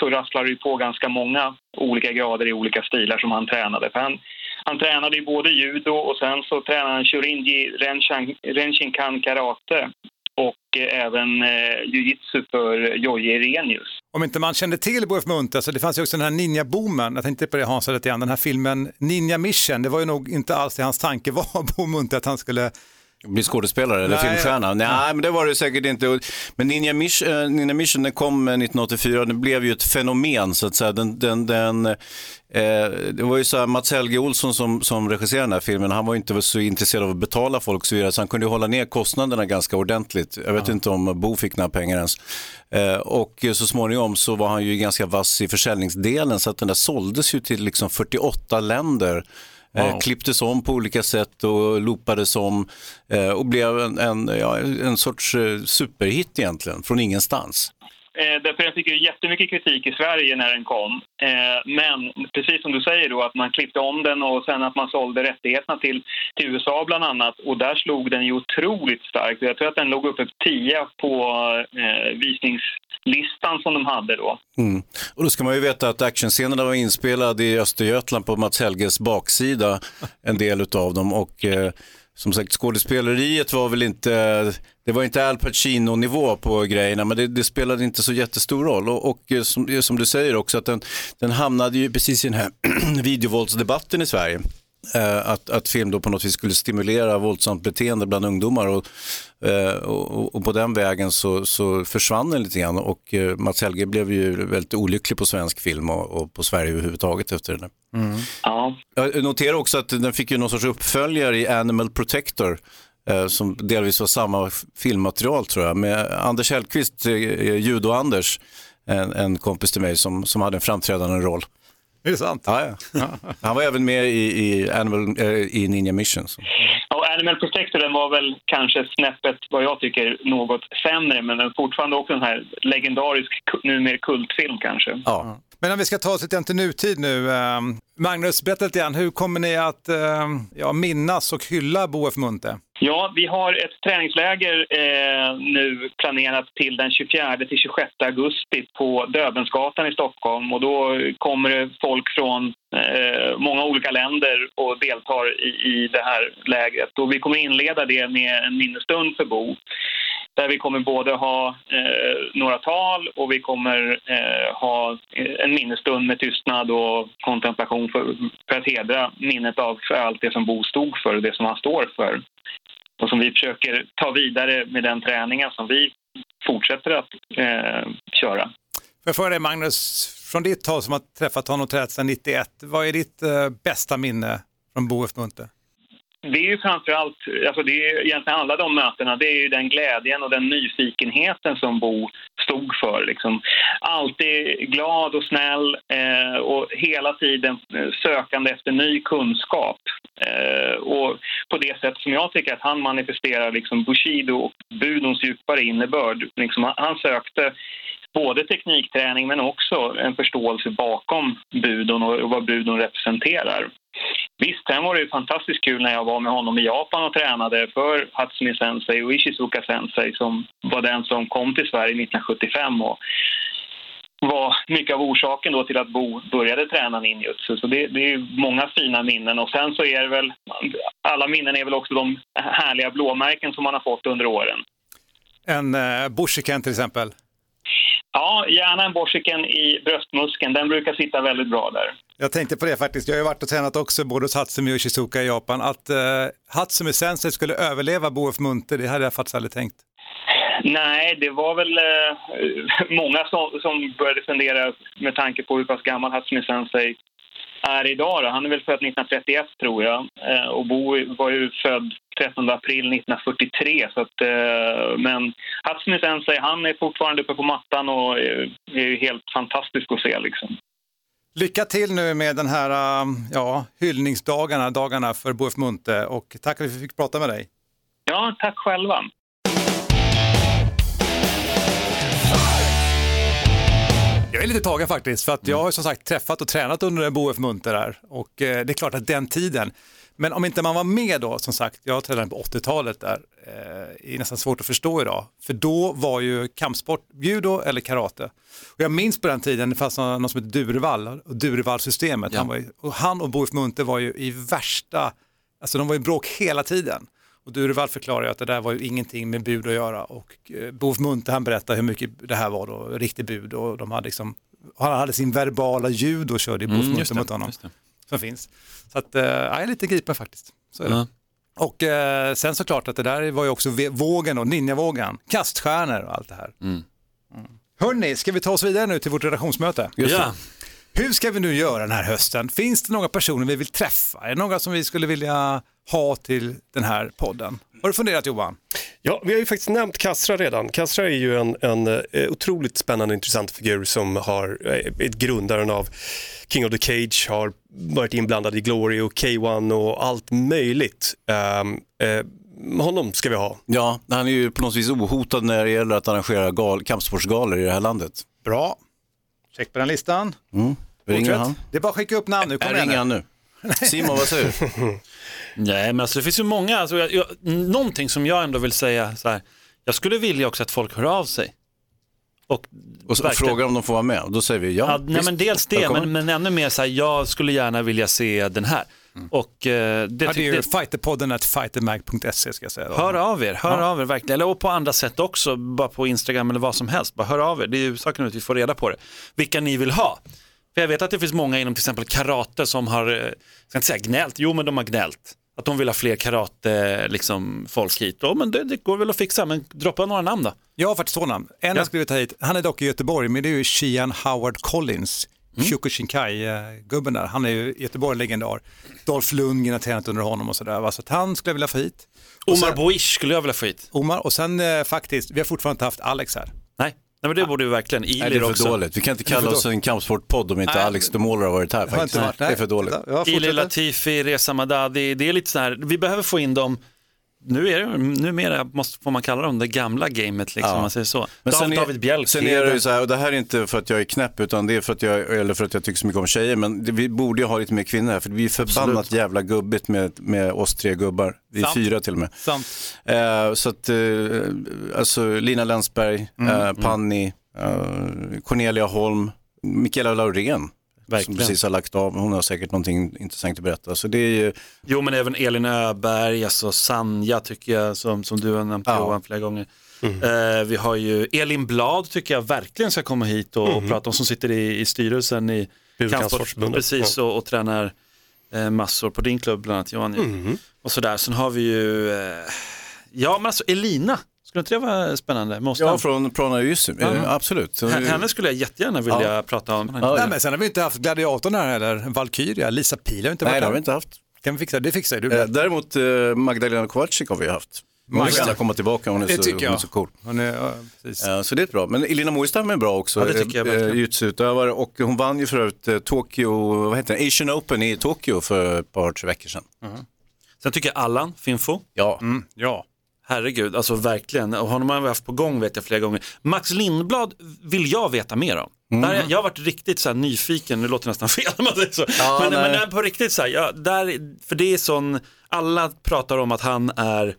[SPEAKER 9] så rasslade det ju på ganska många olika grader i olika stilar som han tränade. För han, han tränade ju både judo och sen så tränade han Shorinji Renshinkan karate och eh, även eh, jujitsu för Jojje Irenius.
[SPEAKER 1] Om inte man kände till Bof Munthe, så det fanns ju också den här ninja-boomen. Jag tänkte på det Hans lite grann, den här filmen Ninja Mission. Det var ju nog inte alls det hans tanke var, Bo Munthe, att han skulle
[SPEAKER 3] bli skådespelare eller
[SPEAKER 1] Nej.
[SPEAKER 3] filmstjärna? Nej, men det var det säkert inte. Men Ninja Mission, eh, Ninja Mission den kom eh, 1984 och den blev ju ett fenomen så att säga. Den, den, den, eh, det var ju så här, Mats Helge Olsson som, som regisserade den här filmen, han var ju inte så intresserad av att betala folk så vidare, så han kunde ju hålla ner kostnaderna ganska ordentligt. Jag vet inte om Bo fick några pengar ens. Eh, och så småningom så var han ju ganska vass i försäljningsdelen så att den där såldes ju till liksom 48 länder. Eh,
[SPEAKER 2] Wow.
[SPEAKER 3] klipptes om på olika sätt och loopades om eh, och blev en, en, ja, en sorts eh, superhit egentligen, från ingenstans.
[SPEAKER 9] Eh, därför den fick ju jättemycket kritik i Sverige när den kom. Eh, men precis som du säger då att man klippte om den och sen att man sålde rättigheterna till, till USA bland annat. Och där slog den ju otroligt starkt. Jag tror att den låg uppe på 10 på eh, visningslistan som de hade då.
[SPEAKER 3] Mm. Och då ska man ju veta att actionscenerna var inspelade i Östergötland på Mats Helges baksida, en del utav dem. Och eh, som sagt, skådespeleriet var väl inte, det var inte Al Pacino-nivå på grejerna, men det, det spelade inte så jättestor roll. Och, och eh, som, eh, som du säger också, att den, den hamnade ju precis i den här videovåldsdebatten i Sverige. Eh, att, att film då på något vis skulle stimulera våldsamt beteende bland ungdomar och, eh, och, och på den vägen så, så försvann den lite grann och eh, Mats Helge blev ju väldigt olycklig på svensk film och, och på Sverige överhuvudtaget efter det där.
[SPEAKER 9] Ja.
[SPEAKER 3] Jag noterar också att den fick ju någon sorts uppföljare i Animal Protector som delvis var samma filmmaterial tror jag med Anders Hellqvist, judo-Anders, en, en kompis till mig som, som hade en framträdande roll.
[SPEAKER 1] Är det sant?
[SPEAKER 3] Ja, ja. Han var även med i, i, Animal, eh, i Ninja Mission. Så.
[SPEAKER 9] Och Animal Protector den var väl kanske snäppet, vad jag tycker, något sämre men den fortfarande också en här legendarisk, numera kultfilm kanske.
[SPEAKER 3] Ja.
[SPEAKER 1] Men om vi ska ta oss lite grann till nutid nu. Ehm, Magnus, berätta lite grann, hur kommer ni att ehm, ja, minnas och hylla Bo F. Munthe?
[SPEAKER 9] Ja, vi har ett träningsläger eh, nu planerat till den 24 till 26 augusti på Döbelnsgatan i Stockholm och då kommer det folk från eh, många olika länder och deltar i, i det här lägret. Och vi kommer inleda det med en minnesstund för Bo där vi kommer både ha eh, några tal och vi kommer eh, ha eh, en minnesstund med tystnad och kontemplation för, för att hedra minnet av för allt det som Bo stod för och det som han står för och som vi försöker ta vidare med den träningen som vi fortsätter att eh, köra.
[SPEAKER 1] Får jag fråga dig Magnus, från ditt håll som har träffat honom träffat sedan 91, vad är ditt eh, bästa minne från Bo F. Munthe?
[SPEAKER 9] Det är ju framförallt, alltså det är egentligen alla de mötena, det är ju den glädjen och den nyfikenheten som Bo stod för. Liksom. Alltid glad och snäll eh, och hela tiden eh, sökande efter ny kunskap. Eh, och på det sätt som jag tycker att han manifesterar liksom Bushido och budons djupare innebörd. Liksom, han, sökte både teknikträning men också en förståelse bakom budon och vad budon representerar. Visst, sen var det ju fantastiskt kul när jag var med honom i Japan och tränade för Hatsumi Sensei och Ishizuka Sensei som var den som kom till Sverige 1975 och var mycket av orsaken då till att Bo började träna ninjutsu. Så det, det är många fina minnen. Och sen så är det väl, alla minnen är väl också de härliga blåmärken som man har fått under åren.
[SPEAKER 1] En eh, Bushiken till exempel?
[SPEAKER 9] Ja, gärna en Borshiken i bröstmuskeln. Den brukar sitta väldigt bra där.
[SPEAKER 1] Jag tänkte på det faktiskt, jag har ju varit och tränat också både hos Hatsumi och Shizuka i Japan. Att eh, Hatsumi Sensei skulle överleva Bo F. Munthe, det hade jag faktiskt aldrig tänkt.
[SPEAKER 9] Nej, det var väl eh, många som, som började fundera med tanke på hur pass gammal Hatsumi Sensei är idag. Då. Han är väl född 1931 tror jag eh, och Bo var ju född 13 april 1943. Så att, eh, men Hatsumi Sensei han är fortfarande uppe på mattan och eh, är ju helt fantastisk att se. Liksom.
[SPEAKER 1] Lycka till nu med den här ja, hyllningsdagarna, dagarna för Bo F. Munthe och tack för att vi fick prata med dig.
[SPEAKER 9] Ja, tack själva.
[SPEAKER 1] Jag är lite tagen faktiskt, för att jag har som sagt träffat och tränat under Bo F. Munthe där och eh, det är klart att den tiden, men om inte man var med då, som sagt, jag tränade på 80-talet där, eh, är nästan svårt att förstå idag, för då var ju kampsport judo eller karate. Och jag minns på den tiden, det fanns någon som hette Durvall, och Durvall-systemet,
[SPEAKER 3] Ja.
[SPEAKER 1] han, var ju, och han och Bo F. Munthe var ju i värsta, alltså de var i bråk hela tiden. Och Durvall förklarar ju att det där var ju ingenting med bud att göra och eh, Bo F. Munthe han berättade hur mycket det här var då, riktigt bud och de hade liksom, han hade sin verbala ljud och körde i Bo F.
[SPEAKER 2] Mm, det,
[SPEAKER 1] mot honom. Som finns. Så att, eh, jag är lite gripen faktiskt. Så är det.
[SPEAKER 2] Ja.
[SPEAKER 1] Och eh, sen såklart att det där var ju också vågen och ninjavågen, kaststjärnor och allt det här.
[SPEAKER 2] Mm.
[SPEAKER 1] Hörni, ska vi ta oss vidare nu till vårt redaktionsmöte?
[SPEAKER 2] Ja.
[SPEAKER 1] Hur ska vi nu göra den här hösten? Finns det några personer vi vill träffa? Är det några som vi skulle vilja ha till den här podden? Har du funderat Johan?
[SPEAKER 4] Ja, vi har ju faktiskt nämnt Kassra redan. Kassra är ju en, en eh, otroligt spännande och intressant figur som har eh, ett grundaren av King of the Cage, har varit inblandad i Glory och K1 och allt möjligt. Um, eh, honom ska vi ha.
[SPEAKER 3] Ja, han är ju på något vis ohotad när det gäller att arrangera gal, kampsportsgalor i det här landet.
[SPEAKER 1] Bra. Check på den listan.
[SPEAKER 3] Mm. Ringer han?
[SPEAKER 1] Det är bara att skicka upp namn nu. Kom igen
[SPEAKER 3] ringer han
[SPEAKER 1] nu.
[SPEAKER 3] Simon, vad säger du?
[SPEAKER 2] Nej, men alltså det finns ju många, alltså, jag, jag, någonting som jag ändå vill säga så här, jag skulle vilja också att folk hör av sig. Och,
[SPEAKER 3] Och, frågar om de får vara med och då säger vi ja.
[SPEAKER 2] Ja, nej, men dels det, men, men ännu mer så här, jag skulle gärna vilja se den här. Och eh, det,
[SPEAKER 1] det är ju fighterpodden at fightermag.se ska jag säga. Då.
[SPEAKER 2] hör av er, hör
[SPEAKER 1] Ja.
[SPEAKER 2] av er verkligen. Eller och på andra sätt också, bara på Instagram eller vad som helst. Bara hör av er, det är ju saken att vi får reda på det. Vilka ni vill ha. För jag vet att det finns många inom till exempel karate som har, eh, jag ska inte säga gnällt, jo men de har gnällt. Att de vill ha fler karate, liksom, folk hit. Ja, men det, det går väl att fixa, men droppa några namn då.
[SPEAKER 1] Jag har faktiskt två namn. En
[SPEAKER 2] Ja.
[SPEAKER 1] jag skulle vilja ta hit, han är dock i Göteborg, men det är ju Shian Howard Collins.
[SPEAKER 2] Mm.
[SPEAKER 1] Kyokushinkai-gubben där, han är ju Göteborg-legendar. Dolph Lundgren har tränat under honom och sådär. Så han skulle jag vilja få hit. Och
[SPEAKER 2] Omar
[SPEAKER 1] sen,
[SPEAKER 2] Boish skulle jag vilja få hit.
[SPEAKER 1] Omar, och sen eh, faktiskt, vi har fortfarande inte haft Alex här.
[SPEAKER 2] Nej, men det borde vi verkligen.
[SPEAKER 3] Nej, det
[SPEAKER 2] Ilir
[SPEAKER 3] är för
[SPEAKER 2] också.
[SPEAKER 3] dåligt. Vi kan inte
[SPEAKER 1] Det
[SPEAKER 3] kalla oss en kampsportpodd om inte
[SPEAKER 1] Nej.
[SPEAKER 3] Alex de Måler har varit här
[SPEAKER 1] Har
[SPEAKER 3] faktiskt.
[SPEAKER 1] inte varit,
[SPEAKER 3] Det är för dåligt.
[SPEAKER 2] Ilir. Latifi, Reza Madadi, det är lite så här, vi behöver få in dem nu är det, numera måste, får man kalla dem det gamla gamet, liksom,
[SPEAKER 3] Ja.
[SPEAKER 2] om man säger så.
[SPEAKER 3] Men sen är,
[SPEAKER 2] David Bjelke.
[SPEAKER 3] sen är det ju så här, och det här är inte för att jag är knäpp utan det är för att jag, eller för att jag tycker så mycket om tjejer, men det, vi borde ju ha lite mer kvinnor här för vi är förbannat
[SPEAKER 1] Absolut.
[SPEAKER 3] jävla gubbigt med, med oss tre gubbar. Vi är
[SPEAKER 1] Sant.
[SPEAKER 3] fyra till och med.
[SPEAKER 1] Sant.
[SPEAKER 3] Eh, så att, eh, alltså Lina Länsberg,
[SPEAKER 1] Mm.
[SPEAKER 3] eh, Panni, eh, Cornelia Holm, Mikaela Laurén. Som
[SPEAKER 2] Verkligen.
[SPEAKER 3] precis har lagt av, hon har säkert någonting intressant att berätta. Så det är ju,
[SPEAKER 2] Jo, men även Elin Öberg, alltså Sanja tycker jag, som, som du har nämnt
[SPEAKER 3] Ja.
[SPEAKER 2] Johan flera gånger. Eh, vi har ju Elin Blad tycker jag verkligen ska komma hit och, och prata om, som sitter i, i styrelsen i
[SPEAKER 4] Kampsportsförbundet.
[SPEAKER 2] Precis, och, och tränar eh, massor på din klubb bland annat Johan. ju. Och sådär, sen har vi ju, eh, ja men alltså Elina, skulle inte det vara spännande? Måste
[SPEAKER 3] ja,
[SPEAKER 2] han?
[SPEAKER 3] från Prana Jussi,
[SPEAKER 2] Ja.
[SPEAKER 3] eh, absolut.
[SPEAKER 2] H- Henne skulle jag jättegärna vilja prata om.
[SPEAKER 3] Ja,
[SPEAKER 1] Nej, men sen har vi inte haft gladiatorn här heller, Valkyria, Lisa Pil har inte varit
[SPEAKER 3] Nej, det har vi
[SPEAKER 1] här.
[SPEAKER 3] inte haft.
[SPEAKER 1] Kan vi fixa det? Det fixar du.
[SPEAKER 3] Eh, däremot eh, Magdalena Kowalczyk har vi haft. Hon
[SPEAKER 1] Magda.
[SPEAKER 3] gärna komma tillbaka, hon är,
[SPEAKER 1] Det
[SPEAKER 3] så,
[SPEAKER 1] tycker
[SPEAKER 3] hon är
[SPEAKER 1] jag.
[SPEAKER 3] så cool.
[SPEAKER 1] Hon är, ja, precis.
[SPEAKER 3] Eh, Så det är bra. Men Elina Moistam är bra också.
[SPEAKER 2] Ja, det tycker jag
[SPEAKER 3] eh,
[SPEAKER 2] verkligen.
[SPEAKER 3] Jujutsu-utövare och hon vann ju för övrigt eh, Tokyo, vad heter det, Asian Open i Tokyo för ett par, tre veckor sedan.
[SPEAKER 2] Sen tycker jag Allan Finfo,
[SPEAKER 3] Ja,
[SPEAKER 1] Ja.
[SPEAKER 2] Herregud, alltså verkligen, och honom har vi haft på gång vet jag flera gånger. Max Lindblad vill jag veta mer om. Där, har jag- har varit riktigt så nyfiken, nu låter det nästan fel om man säger så.
[SPEAKER 3] Ja,
[SPEAKER 2] men,
[SPEAKER 3] nej.
[SPEAKER 2] men på riktigt så här, ja, där, för det är sån, alla pratar om att han är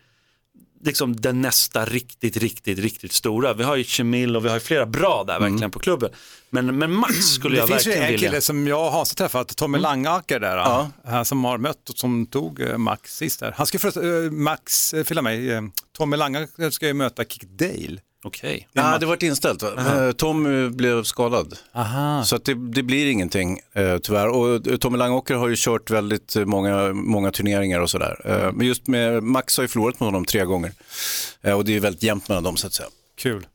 [SPEAKER 2] liksom den nästa riktigt, riktigt, riktigt stora. Vi har ju Chemil och vi har ju flera bra där verkligen på klubben. Men, men Max skulle
[SPEAKER 1] Det
[SPEAKER 2] jag
[SPEAKER 1] finns ju
[SPEAKER 2] verkligen
[SPEAKER 1] en
[SPEAKER 2] vilja.
[SPEAKER 1] kille som jag och Hans har träffat, Tommy Langaker där, han som har mött och som tog eh, Max sist där. Han ska förresten, eh, Max, eh, förlåt mig, Tommy Langaker ska ju möta Kick Dale.
[SPEAKER 2] Okej.
[SPEAKER 3] Nej, det var inställt. Va? Tom blev skadad.
[SPEAKER 1] Aha.
[SPEAKER 3] Så att det, det blir ingenting eh, tyvärr. Och eh, Tommy Langåker har ju kört väldigt eh, många, många turneringar och sådär. Eh, men just med Max har ju förlorat med honom tre gånger. Eh, och det är ju väldigt jämnt mellan dem så att säga.
[SPEAKER 1] Kul.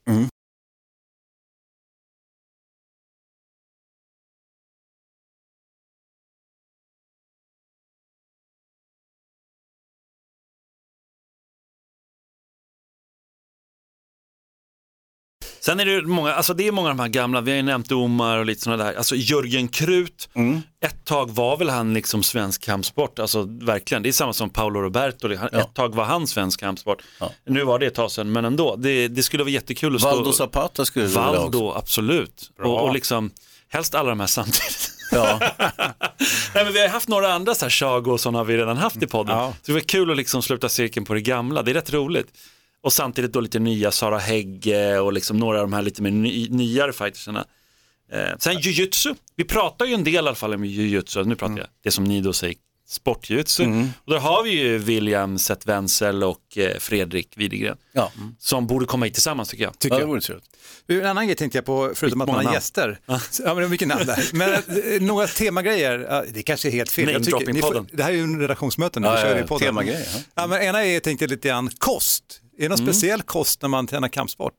[SPEAKER 2] Sen är det många, alltså det är många av de här gamla, vi har ju nämnt Omar och lite sådana där, alltså Jörgen Krut,
[SPEAKER 3] Mm.
[SPEAKER 2] ett tag var väl han liksom svensk kampsport, alltså verkligen, det är samma som Paolo Roberto, Han-
[SPEAKER 3] Ja.
[SPEAKER 2] ett tag var han svensk kampsport.
[SPEAKER 3] Ja.
[SPEAKER 2] Nu var det ett tag sedan, men ändå, det, det skulle vara jättekul att
[SPEAKER 3] Valdo
[SPEAKER 2] stå...
[SPEAKER 3] Zapata skulle du vilja.
[SPEAKER 2] Valdo, absolut. Och, och liksom, helst alla de här samtidigt.
[SPEAKER 3] Ja.
[SPEAKER 2] Nej, men vi har haft några andra så här Chago och sådana har vi redan haft i podden.
[SPEAKER 1] Ja.
[SPEAKER 2] Så det var kul att liksom sluta cirkeln på det gamla, det är rätt roligt. Och samtidigt då lite nya Sara Hägge och liksom några av de här lite mer ny, nyare fightersarna. Eh, sen jujutsu, vi pratar ju en del i alla fall om jujutsu, nu pratar jag. Det som ni då säger sportjujutsu. Och där har vi ju William Seth Wenzel och eh, Fredrik Widegren
[SPEAKER 3] Ja.
[SPEAKER 2] som borde komma hit tillsammans tycker jag.
[SPEAKER 1] Tycker
[SPEAKER 3] ja, det
[SPEAKER 1] jag.
[SPEAKER 3] vore trevligt.
[SPEAKER 1] En annan grej tänkte jag på, förutom att man har
[SPEAKER 2] namn.
[SPEAKER 1] gäster. Ja, men det är mycket namn där. Men eh, några temagrejer, ja, det kanske är helt fel. Jag tycker- ni får-. Det här är ju en redaktionsmöte nu,
[SPEAKER 3] Ja,
[SPEAKER 1] vi kör
[SPEAKER 3] ja,
[SPEAKER 1] ju
[SPEAKER 3] ja,
[SPEAKER 1] podden.
[SPEAKER 3] temagrejer, ja.
[SPEAKER 1] Ja, men ena är, jag tänkte lite grann, kost. Är det någon speciell kost när man tränar kampsport?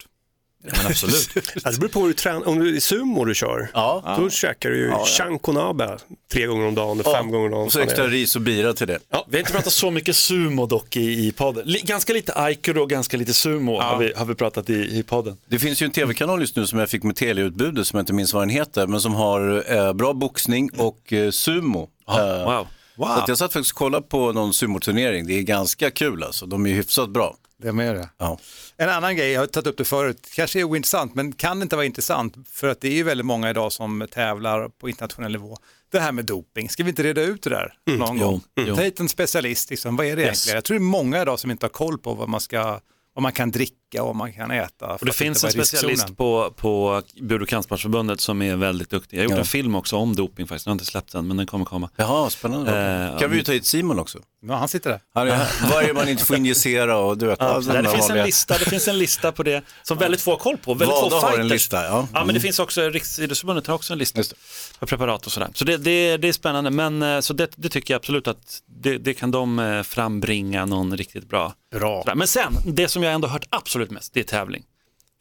[SPEAKER 2] Men absolut.
[SPEAKER 4] Ja, det beror på hur du tränar. Om det är sumo du kör,
[SPEAKER 3] Ja.
[SPEAKER 4] då käkar du ju chankonabe tre gånger om dagen, fem gånger om dagen.
[SPEAKER 3] Och så extra ris och bira till det.
[SPEAKER 2] Vi har inte pratat så mycket sumo dock i, i podden. Ganska lite aikido och ganska lite sumo har, vi, har vi pratat i, i podden.
[SPEAKER 3] Det finns ju en tv-kanal just nu som jag fick med teleutbudet som jag inte minns vad den heter, men som har eh, bra boxning och eh, sumo. Eh,
[SPEAKER 2] Wow.
[SPEAKER 3] Så att jag satt faktiskt och kollade på någon sumoturnering, det är ganska kul alltså, de är hyfsat bra.
[SPEAKER 1] Det med det.
[SPEAKER 3] Ja.
[SPEAKER 1] En annan grej, jag har tagit upp det förut, kanske är ointressant, men kan inte vara intressant, för att det är ju väldigt många idag som tävlar på internationell nivå. Det här med doping, ska vi inte reda ut det där någon
[SPEAKER 2] jo,
[SPEAKER 1] gång?
[SPEAKER 2] jo.
[SPEAKER 1] Ta hit en specialist, liksom. vad är det
[SPEAKER 2] Yes.
[SPEAKER 1] egentligen? Jag tror det är många idag som inte har koll på vad man, ska, vad man kan dricka och man kan äta.
[SPEAKER 2] Och det finns en specialist på, på Bud och kampsportsförbundet som är väldigt duktig. Jag har gjort
[SPEAKER 3] Ja.
[SPEAKER 2] en film också om doping faktiskt, jag har inte släppt den men den kommer komma.
[SPEAKER 3] Jaha, spännande.
[SPEAKER 2] Eh,
[SPEAKER 3] kan vi ju ta hit Simon också?
[SPEAKER 1] Ja, han sitter där.
[SPEAKER 3] Han är, vad är det man inte får injicera och du vet,
[SPEAKER 2] Ja,
[SPEAKER 3] de
[SPEAKER 2] det, finns en lista, det finns en lista på det som väldigt få har koll på. Väldigt
[SPEAKER 3] Valda
[SPEAKER 2] få
[SPEAKER 3] har en
[SPEAKER 2] fighters.
[SPEAKER 3] lista, ja.
[SPEAKER 2] Ja, men det
[SPEAKER 3] Mm.
[SPEAKER 2] finns också, Riksidrottsförbundet har också en lista för preparat och sådär. Så det, det, det är spännande, men eh, så det, det tycker jag absolut att det, det kan de eh, frambringa någon riktigt bra.
[SPEAKER 1] Bra.
[SPEAKER 2] Men sen, det som jag ändå hört absolut mest, det är tävling.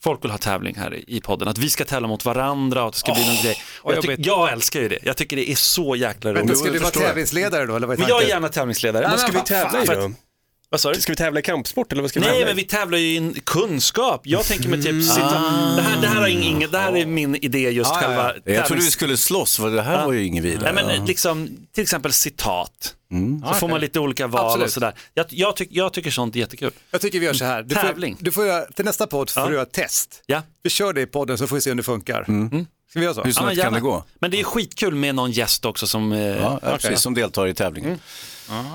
[SPEAKER 2] Folk vill ha tävling här i, podden, att vi ska tävla mot varandra och att det ska bli någon grej. Och jag, tyck, jag älskar ju det, jag tycker det är så jäkla
[SPEAKER 1] Men
[SPEAKER 2] roligt.
[SPEAKER 1] ska du vara tävlingsledare då? Eller vad är
[SPEAKER 2] Men jag är gärna tävlingsledare.
[SPEAKER 4] Vad ska vi tävla i då?
[SPEAKER 2] Vad sa du?
[SPEAKER 4] Ska vi tävla i kampsport eller vad ska vi
[SPEAKER 2] Nej,
[SPEAKER 4] tävla
[SPEAKER 2] men
[SPEAKER 4] i?
[SPEAKER 2] vi tävlar ju i en kunskap. Jag tänker mig typ sitta... Det, här, det, här är ing, det här är min idé, just
[SPEAKER 1] Ja, ja, ja.
[SPEAKER 2] själva
[SPEAKER 3] Jag trodde vi skulle slåss, för det här var ju inget vidare.
[SPEAKER 2] Nej, men liksom, till exempel citat. Så får man lite olika val
[SPEAKER 1] Absolut.
[SPEAKER 2] och sådär. Jag, jag, tyck, jag tycker sånt är jättekul.
[SPEAKER 1] Jag tycker vi gör så här. Du
[SPEAKER 2] Tävling.
[SPEAKER 1] Får, du får göra, till nästa podd får
[SPEAKER 2] Ja.
[SPEAKER 1] du göra ett test.
[SPEAKER 2] Ja.
[SPEAKER 1] Vi kör det i podden så får vi se om det funkar. Ska vi göra så?
[SPEAKER 3] Hur
[SPEAKER 2] Ja,
[SPEAKER 3] snabbt
[SPEAKER 2] men
[SPEAKER 3] kan det gå?
[SPEAKER 2] Men det är skitkul med någon gäst också som... Eh,
[SPEAKER 3] Ja, ja, precis, som deltar i tävlingen.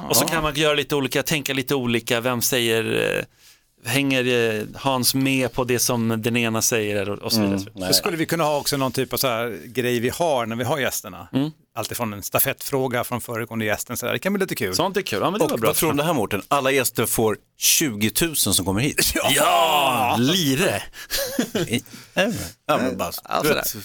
[SPEAKER 2] Och så kan man göra lite olika, tänka lite olika, vem säger, eh, hänger eh, Hans med på det som den ena säger och, och så vidare.
[SPEAKER 1] Så skulle vi kunna ha också någon typ av så här grej vi har när vi har gästerna.
[SPEAKER 2] Mm.
[SPEAKER 1] Alltifrån en stafettfråga från föregående gästen. Så här. Det kan bli lite kul.
[SPEAKER 2] Sånt är kul, ja men det var
[SPEAKER 3] Och
[SPEAKER 2] bra.
[SPEAKER 3] vad tror du om det här Mårten? Alla gäster får 20 000 som kommer hit.
[SPEAKER 2] Ja, lire!
[SPEAKER 3] Ja, men bara, du vet,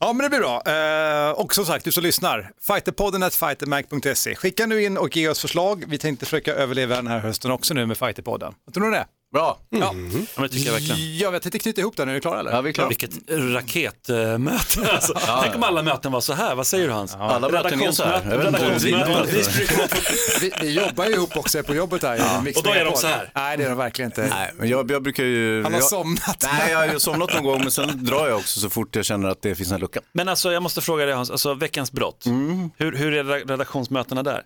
[SPEAKER 1] Ja, men det blir bra. Eh, och som sagt, du som lyssnar, fighterpodden fightermac.se. Skicka nu in och ge oss förslag. Vi tänkte försöka överleva den här hösten också nu med fighterpodden. Vad tror du det?
[SPEAKER 3] Bra.
[SPEAKER 1] Ja.
[SPEAKER 2] Ja, men tycker jag verkligen.
[SPEAKER 1] Ja, jag tänkte knyta ihop den. Är du klar eller?
[SPEAKER 3] Ja, vi är klara.
[SPEAKER 2] Vilket raketmöte. Alltså, tänk om alla möten var så här, vad säger du Hans?
[SPEAKER 3] Alla möten är så här.
[SPEAKER 1] Vi, vi jobbar ju ihop också på jobbet här. Ja.
[SPEAKER 2] Och då är de så här.
[SPEAKER 1] Nej, det är de verkligen inte.
[SPEAKER 3] Nej, men jag, jag brukar ju...
[SPEAKER 1] Han har
[SPEAKER 3] jag,
[SPEAKER 1] somnat.
[SPEAKER 3] Nej, jag har ju somnat någon gång, men sen drar jag också så fort jag känner att det finns en lucka.
[SPEAKER 2] Men alltså jag måste fråga dig Hans, alltså veckans brott. Hur, hur är redaktionsmötena där?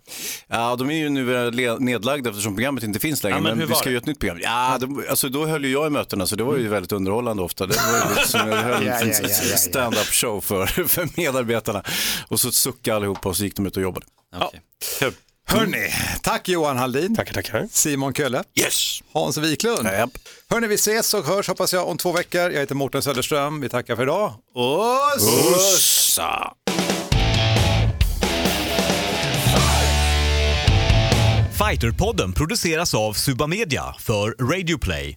[SPEAKER 3] Ja, de är ju nu le- nedlagda eftersom programmet inte finns längre.
[SPEAKER 2] Ja, men
[SPEAKER 3] men vi ska göra ett nytt program. Ja, de, alltså, då höll ju jag i mötena, så det var ju väldigt underhållande ofta. Det var ju som jag höll
[SPEAKER 1] Ja, ja,
[SPEAKER 3] en
[SPEAKER 1] ja, ja, ja.
[SPEAKER 3] stand-up show för, för medarbetarna. Och så suckade allihopa och så gick de ut och jobbade.
[SPEAKER 2] Okej. Kul.
[SPEAKER 1] Hörni, tack Johan Halldin.
[SPEAKER 4] Tackar, tackar.
[SPEAKER 1] Simon Kölle.
[SPEAKER 2] Yes!
[SPEAKER 1] Hans Wiklund.
[SPEAKER 3] Japp.
[SPEAKER 1] Hörni, vi ses och hörs hoppas jag om två veckor. Jag heter Mårten Söderström. Vi tackar för idag.
[SPEAKER 3] Ussa!
[SPEAKER 10] Fighterpodden produceras av Suba Media för Radio Play.